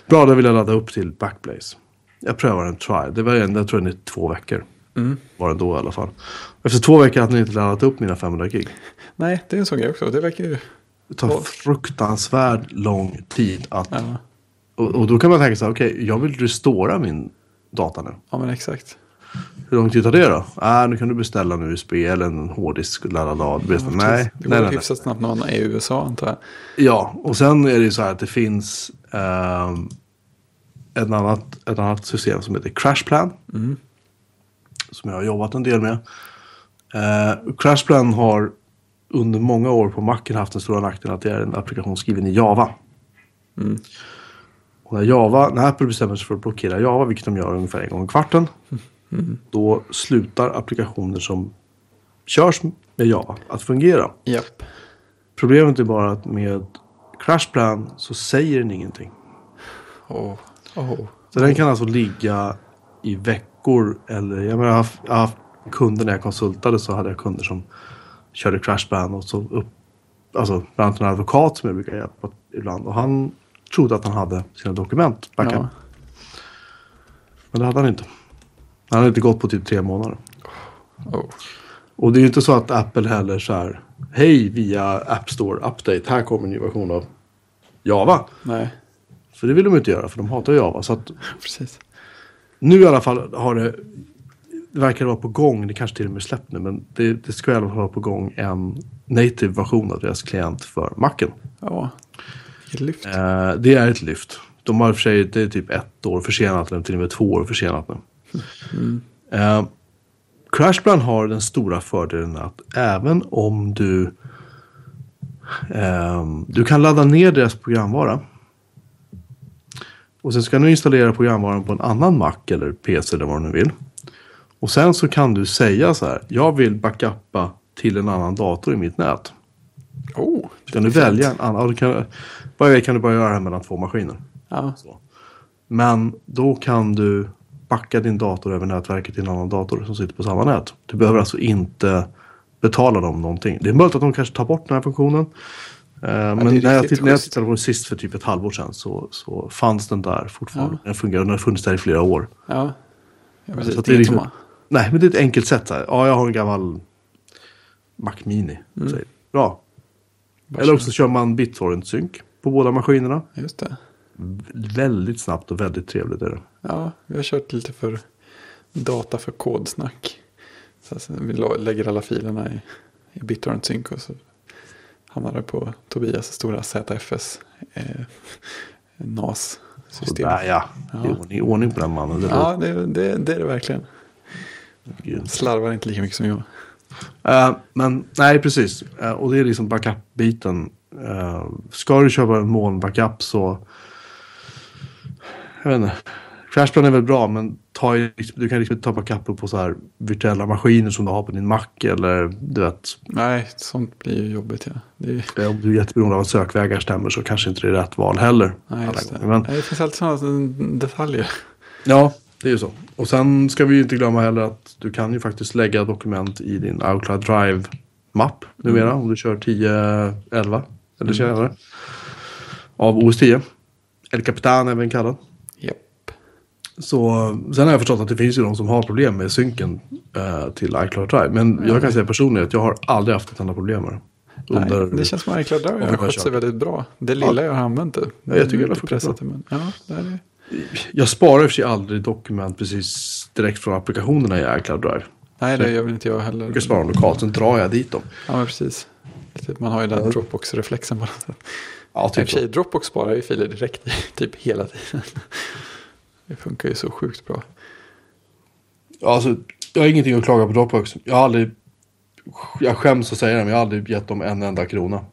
Bra, då vill jag ladda upp till Backblaze. Jag prövar en trial. Det var en, jag tror den är två veckor. Mm. Var den då i alla fall. Efter två veckor hade ni inte laddat upp mina 500 gig. Nej, det är en sån grej också. Det verkar ju... Det tar fruktansvärd lång tid att... Ja, Och, och då kan man tänka så här, okej, jag vill restora min data nu. ja men exakt. Hur lång tid tar det då? Ah, nu kan du beställa en USB eller en hårddisk. Nej, Ja, nej, Det går nej, nej. hyfsat snabbt när man är i USA antar jag. Ja, och sen är det ju så här att det finns ehm, ett, annat, ett annat system som heter Crashplan. Som jag har jobbat en del med. Uh, Crashplan har under många år på Macen haft den stora nackdelen att det är en applikation skriven i Java. Och när, Java, när Apple bestämmer sig för att blockera Java, vilket de gör ungefär en gång i kvarten. Då slutar applikationer som körs med Java att fungera. Japp. Problemet är bara att med Crashplan så säger den ingenting. Oh. Oh. Så den kan alltså ligga i veckor eller jag, menar, jag, har haft, jag har haft kunder när jag konsultade så hade jag kunder som körde Crashplan och så upp, alltså bland annat en advokat som jag brukar hjälpa ibland och han trodde att han hade sina dokument backup. Ja. Men det hade han inte. Han hade inte gått på typ tre månader. Oh. Och det är ju inte så att Apple heller så här. Hej via App Store Update. Här kommer en ny version av Java. Nej, För det vill de inte göra för de hatar Java. Så att precis. nu i alla fall har det. Det verkar vara på gång. Det kanske till och med är släppt nu. Men det, det ska i alla fall vara på gång en native version av deras klient för Macen. Ja, vilket lyft. Eh, det är ett lyft. De har i och för sig, det är typ ett år försenat eller till och med två år försenat nu. Eh, Crashplan har den stora fördelen att även om du ehm, du kan ladda ner deras programvara. Och sen ska du installera programvaran på en annan Mac eller PC eller vad du nu vill. Och sen så kan du säga så här. Jag vill backuppa till en annan dator i mitt nät. Oh, Kan du välja en annan? ja, du kan, vad jag vet kan du bara göra det här mellan två maskiner. Ja, Men då kan du backa din dator över nätverket till en annan dator som sitter på samma nät. Du behöver alltså inte betala dem någonting. Det är möjligt att de kanske tar bort den här funktionen. Eh, men det är när jag, när jag tittade på den sist för typ ett halvår sedan så, så fanns den där fortfarande. Den fungerar och den har funnits där i flera år. ja. ja precis. Så att det är liksom-. Nej, men det är ett enkelt sätt. Så här. Ja, jag har en gammal Mac Mini. Säg. Bra. Bara Eller så- också kör man BitTorrent-sync på båda maskinerna. Just det. Väldigt snabbt och väldigt trevligt är det. Ja, vi har kört lite för data för kodsnack. Så alltså, vi lägger alla filerna i, i BitTorrent Sync och så hamnar det på Tobias stora ZFS eh, NAS-system. Sådär ja. Det är Ja. ordning, ordning på den mannen. Ja, det, det, det är det verkligen. Slarvar inte lika mycket som jag. Eh, men nej, precis. Eh, och det är liksom backup-biten. Uh, ska du köpa en molnbackup så... Jag vet inte. Crashplan är väl bra men ta, du kan liksom inte ta backup på så här virtuella maskiner som du har på din Mac. Eller du vet, Nej, sånt blir ju jobbigt. Ja. Det är, om du är jätteberoende av att sökvägar stämmer så kanske inte det är rätt val heller. nej, just det. Men, det finns alltid sådana detaljer. Ja, det är ju så. Och sen ska vi ju inte glömma heller att du kan ju faktiskt lägga dokument i din Outloud Drive-mapp numera om du kör 10.11 eller senare. Av OS 10. El Capitan även kallad. Japp. Så, sen har jag förstått att det finns ju de som har problem med synken eh, till iCloud Drive. Men jag kan säga personligen att jag har aldrig haft ett enda problem med det. Under, Nej, det känns som att iCloud Drive har skött sig väldigt bra. Det lilla jag har använt det. Ja, jag tycker det funkar pressat men ja, det är. Jag sparar i och för sig aldrig dokument precis direkt från applikationerna i iCloud Drive. Nej, det gör väl inte jag heller. Jag brukar spara dem lokalt, sen drar jag dit dem. Ja, men precis. Typ, Man har ju den Dropbox-reflexen på något sätt. Ja, I och typ för så. sig, Dropbox sparar ju filer direkt typ hela tiden. Det funkar ju så sjukt bra. Ja, Alltså, jag har ingenting att klaga på Dropbox. Jag har aldrig... Jag skäms att säga det, men jag har aldrig gett dem en enda krona.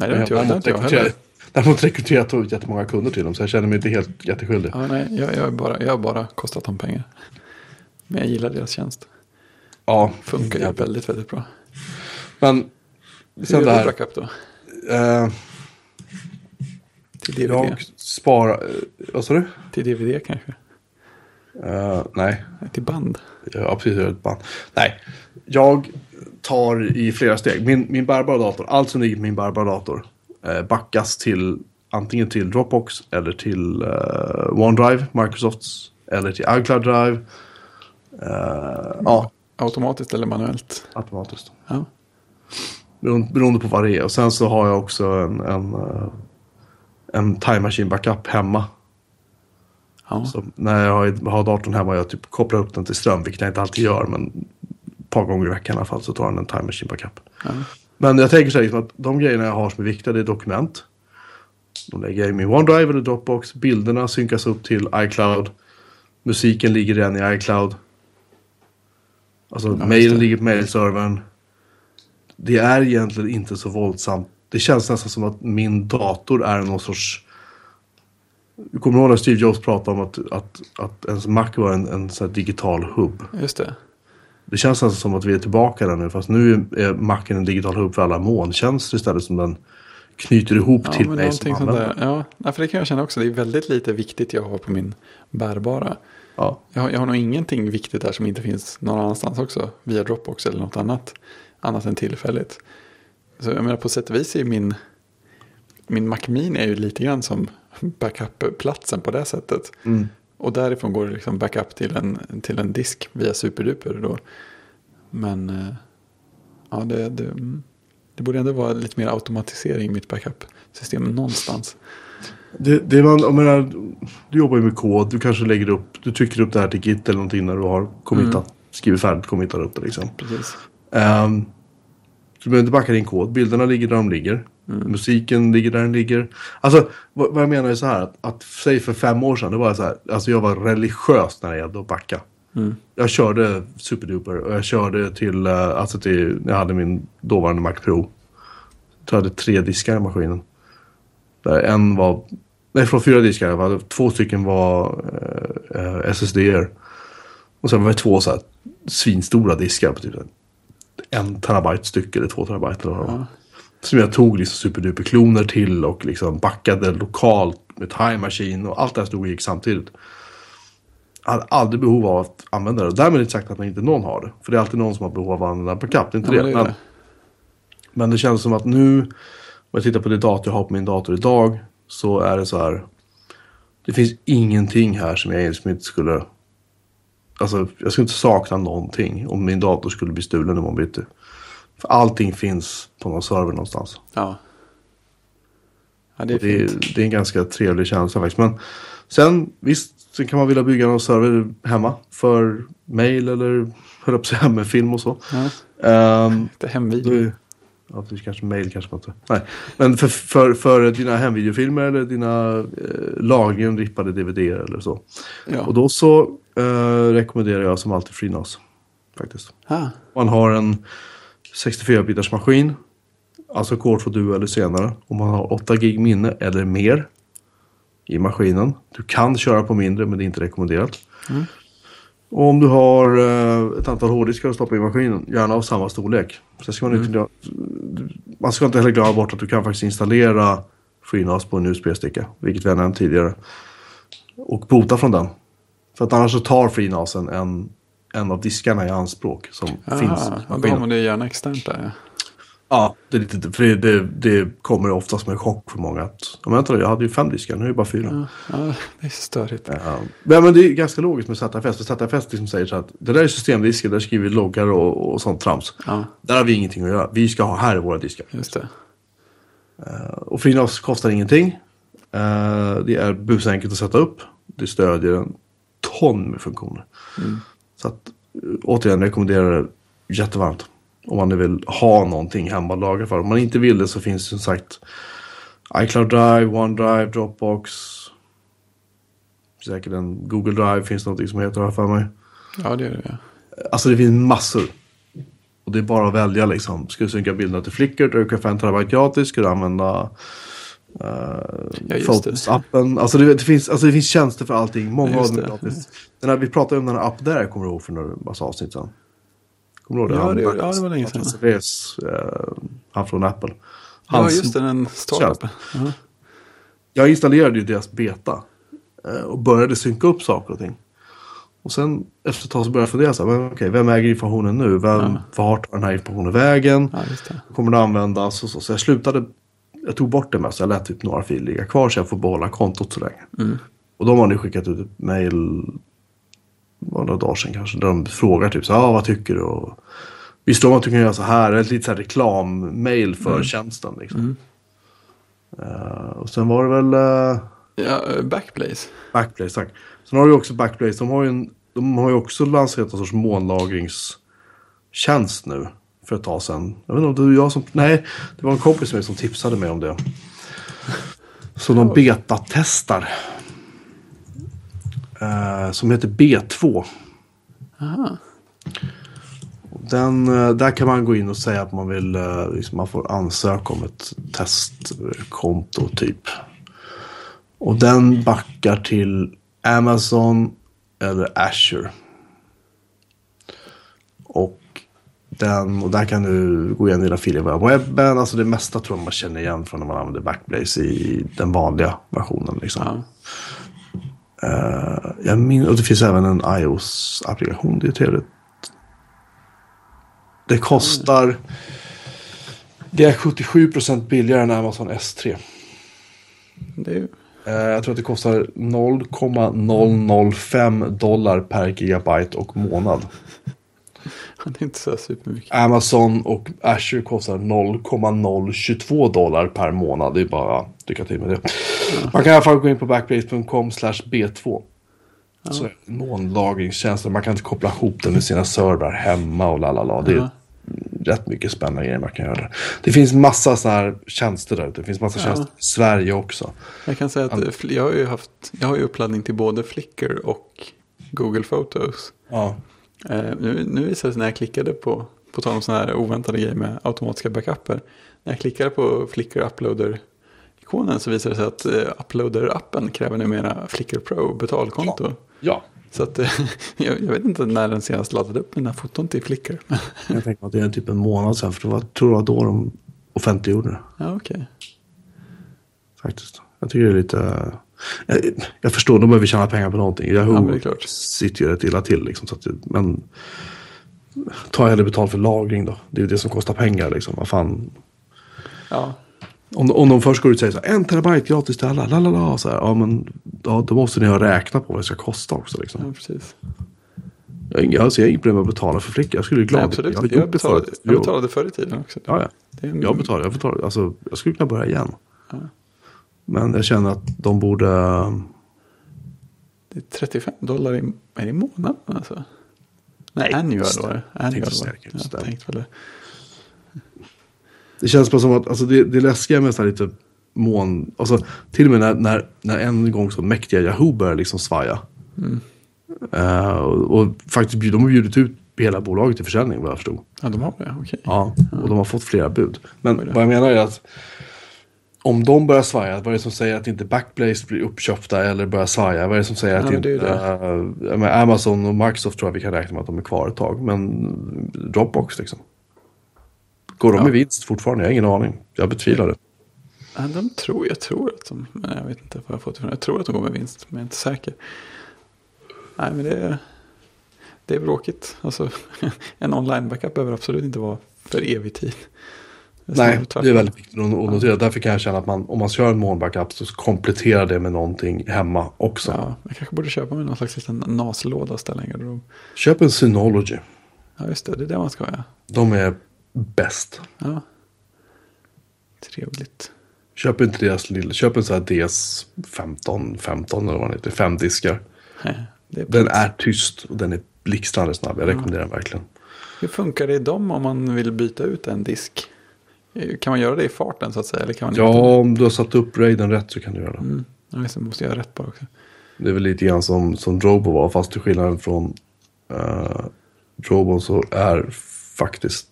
Nej, det har inte jag, har inte jag heller. Däremot rekryterat och jättemånga kunder till dem, så jag känner mig inte helt jätteskyldig. Ja, nej, jag, jag, bara, jag har bara kostat dem pengar. Men jag gillar deras tjänst. Ja, Funkar ju väldigt, väldigt bra. Men Hur sen gör du backup då? Eh, Till DVD? jag sparar... eh, Vad sa du? Till DVD kanske? Eh, nej, Till band? ja, precis. ett band. Nej, jag tar i flera steg. Min, min bärbara dator, allt som ligger på min bärbara dator backas till antingen till Dropbox eller till eh, OneDrive, Microsofts, eller till iCloud Drive. Eh, ja, Automatiskt eller manuellt? automatiskt. Ja. Beroende, beroende på vad det är. Och sen så har jag också en, en, eh, en Time Machine Backup hemma. ja. Så när jag har, har datorn hemma och jag typ kopplar upp den till ström, vilket jag inte alltid gör, men ett par gånger i veckan i alla fall så tar den en Time Machine Backup. ja. Men jag tänker så här liksom att de grejerna jag har som är viktiga, det är dokument. De lägger jag i min OneDrive eller Dropbox. Bilderna synkas upp till iCloud. Musiken ligger redan i iCloud. Alltså just mailen ligger på mailservern. Det är egentligen inte så våldsamt. Det känns nästan som att min dator är någon sorts... Du kommer ihåg när Steve Jobs pratade om att, att, att ens Mac var en, en digital hubb. Just det. Det känns nästan som att vi är tillbaka där nu. Fast nu är Macen en digital hubb för alla molntjänster istället som den knyter ihop Ja, till mig som användare. där. Ja, för det kan jag känna också. Det är väldigt lite viktigt jag har på min bärbara. Ja. Jag har, jag har nog ingenting viktigt där som inte finns någon annanstans också. Via Dropbox eller något annat. Annat än tillfälligt. Så jag menar på sätt och vis är min, min Mac Mini är ju lite grann som backup-platsen på det sättet. Mm. Och därifrån går det liksom backup till en, till en disk via SuperDuper då. Men eh, ja, det, det, mm. det borde ändå vara lite mer automatisering i mitt backup-system någonstans. Det, det man, jag menar, du jobbar ju med kod, du kanske lägger upp, du trycker upp det här till Git eller någonting när du har committat, Mm. skrivit färdigt, committat upp det liksom. Precis. Um, du behöver inte backa din kod, bilderna ligger där de ligger. Mm. Musiken ligger där den ligger. Alltså vad, vad jag menar är så här att, att säg för fem år sedan, det var så här, alltså jag var religiös när det gällde att backa. Mm. Jag körde superduper och jag körde till, eh, alltså till, jag hade min dåvarande Mac Pro. Jag hade tre diskar i maskinen. Där en var, nej från fyra diskar, hade, två stycken var eh, SSD-er. Och sen var det två så här svinstora diskar på typ en terabyte styck eller två terabyte eller vad det var. Ja. Som jag tog liksom superduper-kloner till och liksom backade lokalt med Time Machine och allt det här stod och gick samtidigt. Jag hade aldrig behov av att använda det. Därmed inte sagt att man inte någon har det. För det är alltid någon som har behov av att använda backup. Det är inte Ja, det. men det är Men, det. men det känns som att nu, om jag tittar på det dator jag har på min dator idag, så är det så här. Det finns ingenting här som jag egentligen inte skulle... Alltså, jag skulle inte sakna någonting om min dator skulle bli stulen imorgon bitti. För allting finns på någon server någonstans. Ja. Ja, det är det, är, det är en ganska trevlig känsla faktiskt. Men sen, visst, sen kan man vilja bygga någon server hemma för mail eller, höll att säga, med film och så. Ja, Ehm, lite hemvideo. ja, det kanske mail kanske inte. Nej, men för, för, för dina hemvideofilmer eller dina eh, lagringen rippade DVD eller så. Ja. Och då så eh, rekommenderar jag som alltid FreeNAS. Faktiskt. Ah, Man har en 64-bitars maskin. Alltså Core 2 Duo eller senare. Om man har 8 gig minne eller mer i maskinen. Du kan köra på mindre men det är inte rekommenderat. Mm. Och om du har eh, ett antal hårddiskar att stoppa i maskinen, gärna av samma storlek. Sen ska man, inte, glömma- man ska inte heller glömma bort att du kan faktiskt installera FreeNAS på en USB-sticka. Vilket vi har nämnt tidigare. Och bota från den. För att annars så tar FreeNASen en, en av diskarna i anspråk som finns aha, i ja, då har man det gärna externt där. Ja. Ja, det, är lite, för det, det, det kommer ofta som en chock för många. Att, men vänta, jag hade ju fem diskar, nu är det bara fyra. Ja, ja, det är så störigt. Ja. Men, det är ganska logiskt med ZFS. För ZFS liksom säger så att det där är systemdiskar, där skriver vi loggar och, och sånt trams. Ja, Där har vi ingenting att göra. Vi ska ha här är våra diskar. just det. Och FreeNAS kostar ingenting. Eh, det är busenkelt att sätta upp. Det stödjer en ton med funktioner. Så att eh, återigen rekommenderar det jättevarmt. Om man nu vill ha någonting hemma att lagra för. Om man inte vill det så finns det som sagt iCloud Drive, OneDrive, Dropbox. Säkert en Google Drive finns det någonting som heter här för mig. Ja, det gör det. Ja. Alltså det finns massor. Och det är bara att välja liksom. Ska du synka bilderna till Flickr du kan få en terabyte gratis. Ska du använda uh, Ja, Photos-appen. Alltså det, det, finns, alltså det finns tjänster för allting. Många Ja, av dem är det. gratis. Den här, vi pratade om den här app där, kommer du ihåg för några massa avsnitt sedan. Kommer du ihåg Ja, Han- det gjorde- ja, det var länge sedan. Martin Cervez, eh, han från Apple. ja, Hans- just det. Den startupen. Ja. Jag installerade ju deras beta. eh, Och började synka upp saker och ting. Och sen efter ett tag så började jag fundera så här, men okej, vem äger informationen nu? Vem, Ja. Vart tar den här informationen vägen? ja, det. Kommer det användas? Och så. så jag slutade, jag tog bort det så jag lät typ några filer ligga kvar så jag får behålla kontot så länge. Mm. Och de har nu skickat ut ett mail, var några dagar sedan kanske, där de frågar typ så ah, vad tycker du? Och, Visste du om att du kan göra så här? Ett litet reklammail för tjänsten. Liksom. Eh, och sen var det väl... eh, Ja, eh, Backblaze. Backblaze, tack. Sen har du också Backblaze. De har ju, en, de har ju också lanserat en sorts molnlagringstjänst nu. För ett tag sedan. Jag vet inte om det var jag som... Nej, det var en kompis med som tipsade mig om det. Så de betatestar. Eh, som heter B2. Aha. Den, eh, där kan man gå in och säga att man vill, eh, liksom, man får ansöka om ett testkonto typ. Och den backar till Amazon eller Azure. Och, den, och där kan du gå igenom dina filer via webben. Alltså det mesta tror jag man känner igen från när man använder Backblaze i den vanliga versionen. Liksom. Ja. Eh, jag min, och det finns även en iOS-applikation. Det är trevligt. Det kostar... Det är 77% billigare än Amazon S3. Det är ju... Eh, jag tror att det kostar 0,005 dollar per gigabyte och månad. Det är inte så supermycket. Amazon och Azure kostar 0,022 dollar per månad. Det är bara lycka till med det. Man kan i alla fall gå in på backbase.com b2. Så är det molnlagringstjänster. Man kan inte koppla ihop den med sina servrar hemma och lalala. Det är Ja. rätt mycket spännande grejer man kan göra där. Det finns massa sådana här tjänster där ute. Det finns massa Ja. tjänster i Sverige också. Jag kan säga att jag har ju haft, jag har ju uppladdning till både Flickr och Google Photos. Ja. Eh, nu, nu visade det sig när jag klickade på, på tal om sådana här oväntade grejer med automatiska backuper. När jag klickade på Flickr Uploader-ikonen så visade det sig att eh, Uploader-appen kräver numera Flickr Pro betalkonto. Ja. Så att, eh, jag, jag vet inte när den senast laddade upp mina foton till Flickr. Jag tänker att det är typ en månad sedan. För det var, tror jag då de offentliggjorde det. ja, okej. Faktiskt. Jag tycker det är lite... Jag, jag förstår, de behöver tjäna pengar på någonting. Yahoo Ja, sitter ju rätt illa till. Liksom, så att, men ta hellre betalt för lagring då. Det är ju det som kostar pengar. Liksom. Vad fan. Ja, Om, om de först går ut och säger så här, en terabyte gratis till alla. Lalala, så här, ja, men ja, då måste ni ha räknat på vad det ska kosta också. Liksom. ja precis. Jag, har inga, alltså, jag har inget problem med att betala för flickor. Jag skulle bli glad. Nej, absolut. Jag, det betalade, jag betalade förr i tiden också. Ja, ja. En- Jag betalar, jag betalar. Alltså, jag skulle kunna börja igen. Ja. Men jag känner att de borde... Det är 35 dollar i, är det i månaden alltså? Nej, annual var det. Annual Tänkte var det. det. känns bara som att alltså det, det läskiga med så här lite mån... Alltså, till och med när, när, när en gång så mäktiga Yahoo börjar liksom svaja. Mm. Eh, och, och faktiskt de har bjudit ut hela bolaget till försäljning vad jag förstod. Ja, de har det. Okej. Ja, och de har fått flera bud. Men vad jag menar är att om de börjar svaja, vad är det som säger att inte Backblaze blir uppköpta eller börjar svaja? Vad är det som säger att Ja, är inte... menar, Amazon och Microsoft tror jag vi kan räkna med att de är kvar ett tag. Men Dropbox liksom. Går de Ja. med vinst fortfarande? Jag har ingen aning. Jag betvivlar det. Ja, de tror, jag tror att de, men jag vet inte vad jag har fått ifrån. Jag tror att de går med vinst, men jag är inte säker. Nej, men det är, det är bråkigt. Alltså, en online backup behöver absolut inte vara för evig tid. Nej, det är väldigt viktigt att notera. Därför kan jag känna att man, om man kör en molnbackup så kompletterar det med någonting hemma också. Ja, jag kanske borde köpa mig någon slags liten NAS-låda och ställa en garderob. Köp en Synology. Ja, just det. Det är det man ska ha, ja. De är bäst. ja. Trevligt. Köp inte deras lilla, köp en sån här DS15, 15 eller vad den heter, fem diskar. Nej, är Den är tyst och den är blixtrande snabb. Jag Mm. rekommenderar den verkligen. Hur funkar det i dem om man vill byta ut en disk? Kan man göra det i farten så att säga? Eller kan man Ja, inte? om du har satt upp raiden rätt så kan du göra det. Mm. Ja, just det, måste jag göra rätt bara också. Det är väl lite grann som, som Drobo var, fast till skillnad från uh, Drobo så är faktiskt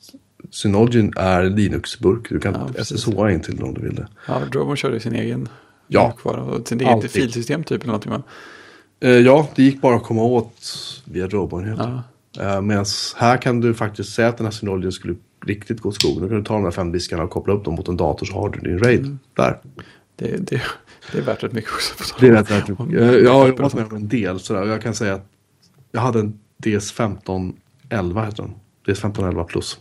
Synology är Linux-burk. Du kan Ja, precis. SSH in till den om du vill det. Ja, Drobon körde sin egen Ja. mjukvara och sin eget filsystem typ eller någonting va? Eh, ja, det gick bara att komma åt via Drobo. Ja. Uh, Medan här kan du faktiskt säga att den här Synology skulle riktigt gå åt skogen. Då kan du ta de här fem diskarna och koppla upp dem mot en dator så har du din RAID Mm. där. Det, det, det är värt rätt mycket också. Det är rätt, rätt mycket. Jag har jobbat med en del sådär. Jag kan säga att jag hade en DS1511 heter den. DS1511 plus.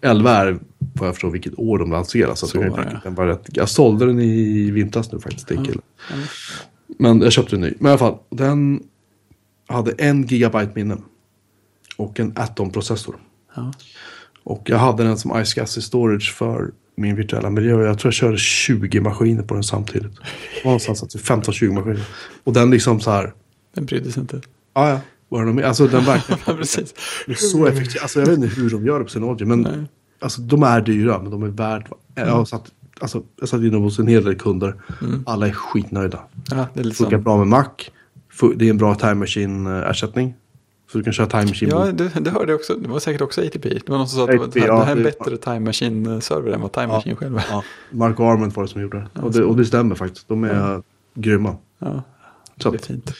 11 är vad jag förstår vilket år de lanseras. Så, Mm. Så jag, var kan praktiskt vara rätt. jag sålde den i vintras nu faktiskt. Kul. Ja. Men jag köpte en ny. Men i alla fall. Den hade en gigabyte minne. Och en Atom-processor. Ja. Och jag hade den som iSCSI storage för min virtuella miljö. Jag tror jag körde 20 maskiner på den samtidigt. Någonstans att 15-20 maskiner. Och den liksom så här. Den brydde sig inte. Ja, ja. Var de, alltså den verkar precis. det är så effektiv. Alltså jag vet inte hur de gör det på Synology. Men Nej. alltså, de är dyra. Men de är värt. Jag har satt, alltså, jag satt in dem hos en hel del kunder. Alla är skitnöjda. Ja, det är lite Funkar bra med Mac. Det är en bra Time Machine-ersättning. Så du kan köra Time Machine. ja det, det hörde jag också. Det var säkert också ATP. Det var någon som sa att ATP, det ja, det här är en bättre Time Machine-server än vad Time Machine själv är. Ja, Mark Arment var det som gjorde det. Och det, och det stämmer faktiskt. De är grymma. Ja, det är att, fint.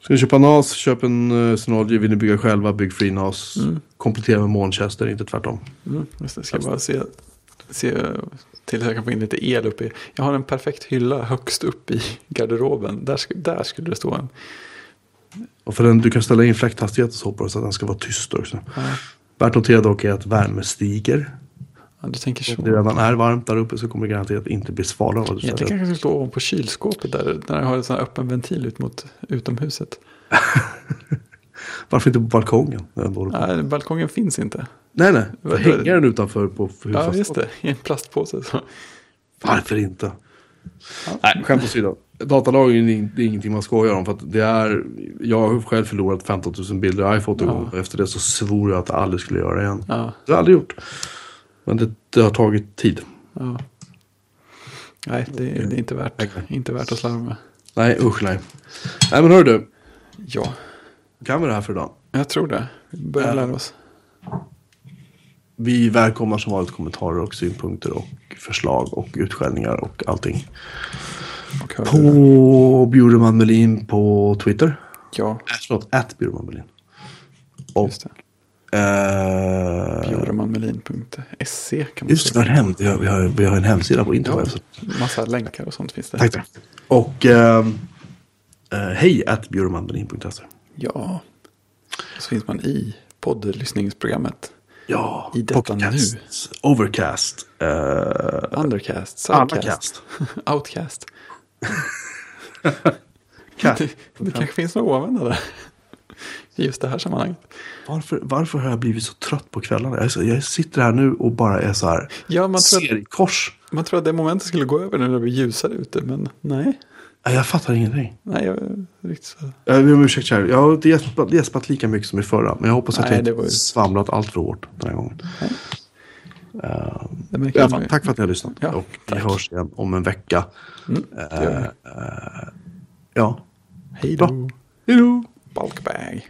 ska du köpa NAS, köp en uh, Synology. Vill ni bygga själva, bygg free NAS. Mm. Komplettera med molntjänster, inte tvärtom. Mm, just det, ska jag bara se, se till så jag kan få in lite el uppe i. Jag har en perfekt hylla högst upp i garderoben. Där, där skulle det stå en. Och för den, du kan ställa in fläkthastighet och så så att den ska vara tyst också. Ja, Värt att notera dock är att värme stiger. ja, du tänker Om det så. redan är varmt där uppe så kommer det garanterat inte bli svalare av vad du Egentligen ställer. kanske jag skulle stå ovanpå kylskåpet där, där jag har en sån här öppen ventil ut mot utomhuset. Varför inte på balkongen? när? Nej, balkongen finns inte. Nej, nej. Vad- hänga den utanför på för Ja, just det. I en plastpåse. Så. Varför inte? Nej, skämt åsido. Datalagring är ing- det är ingenting man skojar om. För att det är, jag har själv förlorat 15 000 bilder i iPhoto. Ja. Efter det så svor jag att jag aldrig skulle göra det igen. Ja, Det har jag aldrig gjort. Men det, det har tagit tid. ja. Nej, det, det är inte värt, inte värt att slarva med. Nej, usch nej. Nej, men hör du. Ja, Kan vi det här för idag? jag tror det. Vi börjar Ja. lära oss. Vi välkomnar som vanligt kommentarer och synpunkter och förslag och utskällningar och allting. Hör På Bjureman Melin på Twitter. Ja, Äh, förlåt, at Bjureman Melin. Och det. eh, Bjuremanmelin.se kan man Just det, vi har, hem, vi, har, vi, har, vi har en hemsida på internet. Ja, massa länkar och sånt finns det. Tack, tack. Och ehm, eh, hej at bjuremanmelin.se. Ja, så finns man i poddlyssningsprogrammet. Ja, I detta Pocketcast, Overcast, uh, Undercast. Outcast. Det, det kanske finns några oanvändare i just det här sammanhanget. Varför, varför har jag blivit så trött på kvällarna? Jag, jag sitter här nu och bara är så här. Ja, man tror, ser i kors. att, man tror att det momentet skulle gå över när det blir ljusare ute, men nej. Nej, Jag fattar ingenting. Nej, jag är riktigt så. Jag ber om ursäkt kära. Jag har inte gäspat, gäspat lika mycket som i förra. Men jag hoppas att Nej, jag inte var svamlat allt för hårt den här gången. Märker I alla fall, tack för att ni har lyssnat. Ja, och vi tack. hörs igen om en vecka. Mm. Eh, eh, ja. Hej då. Hej då! Bulkbag.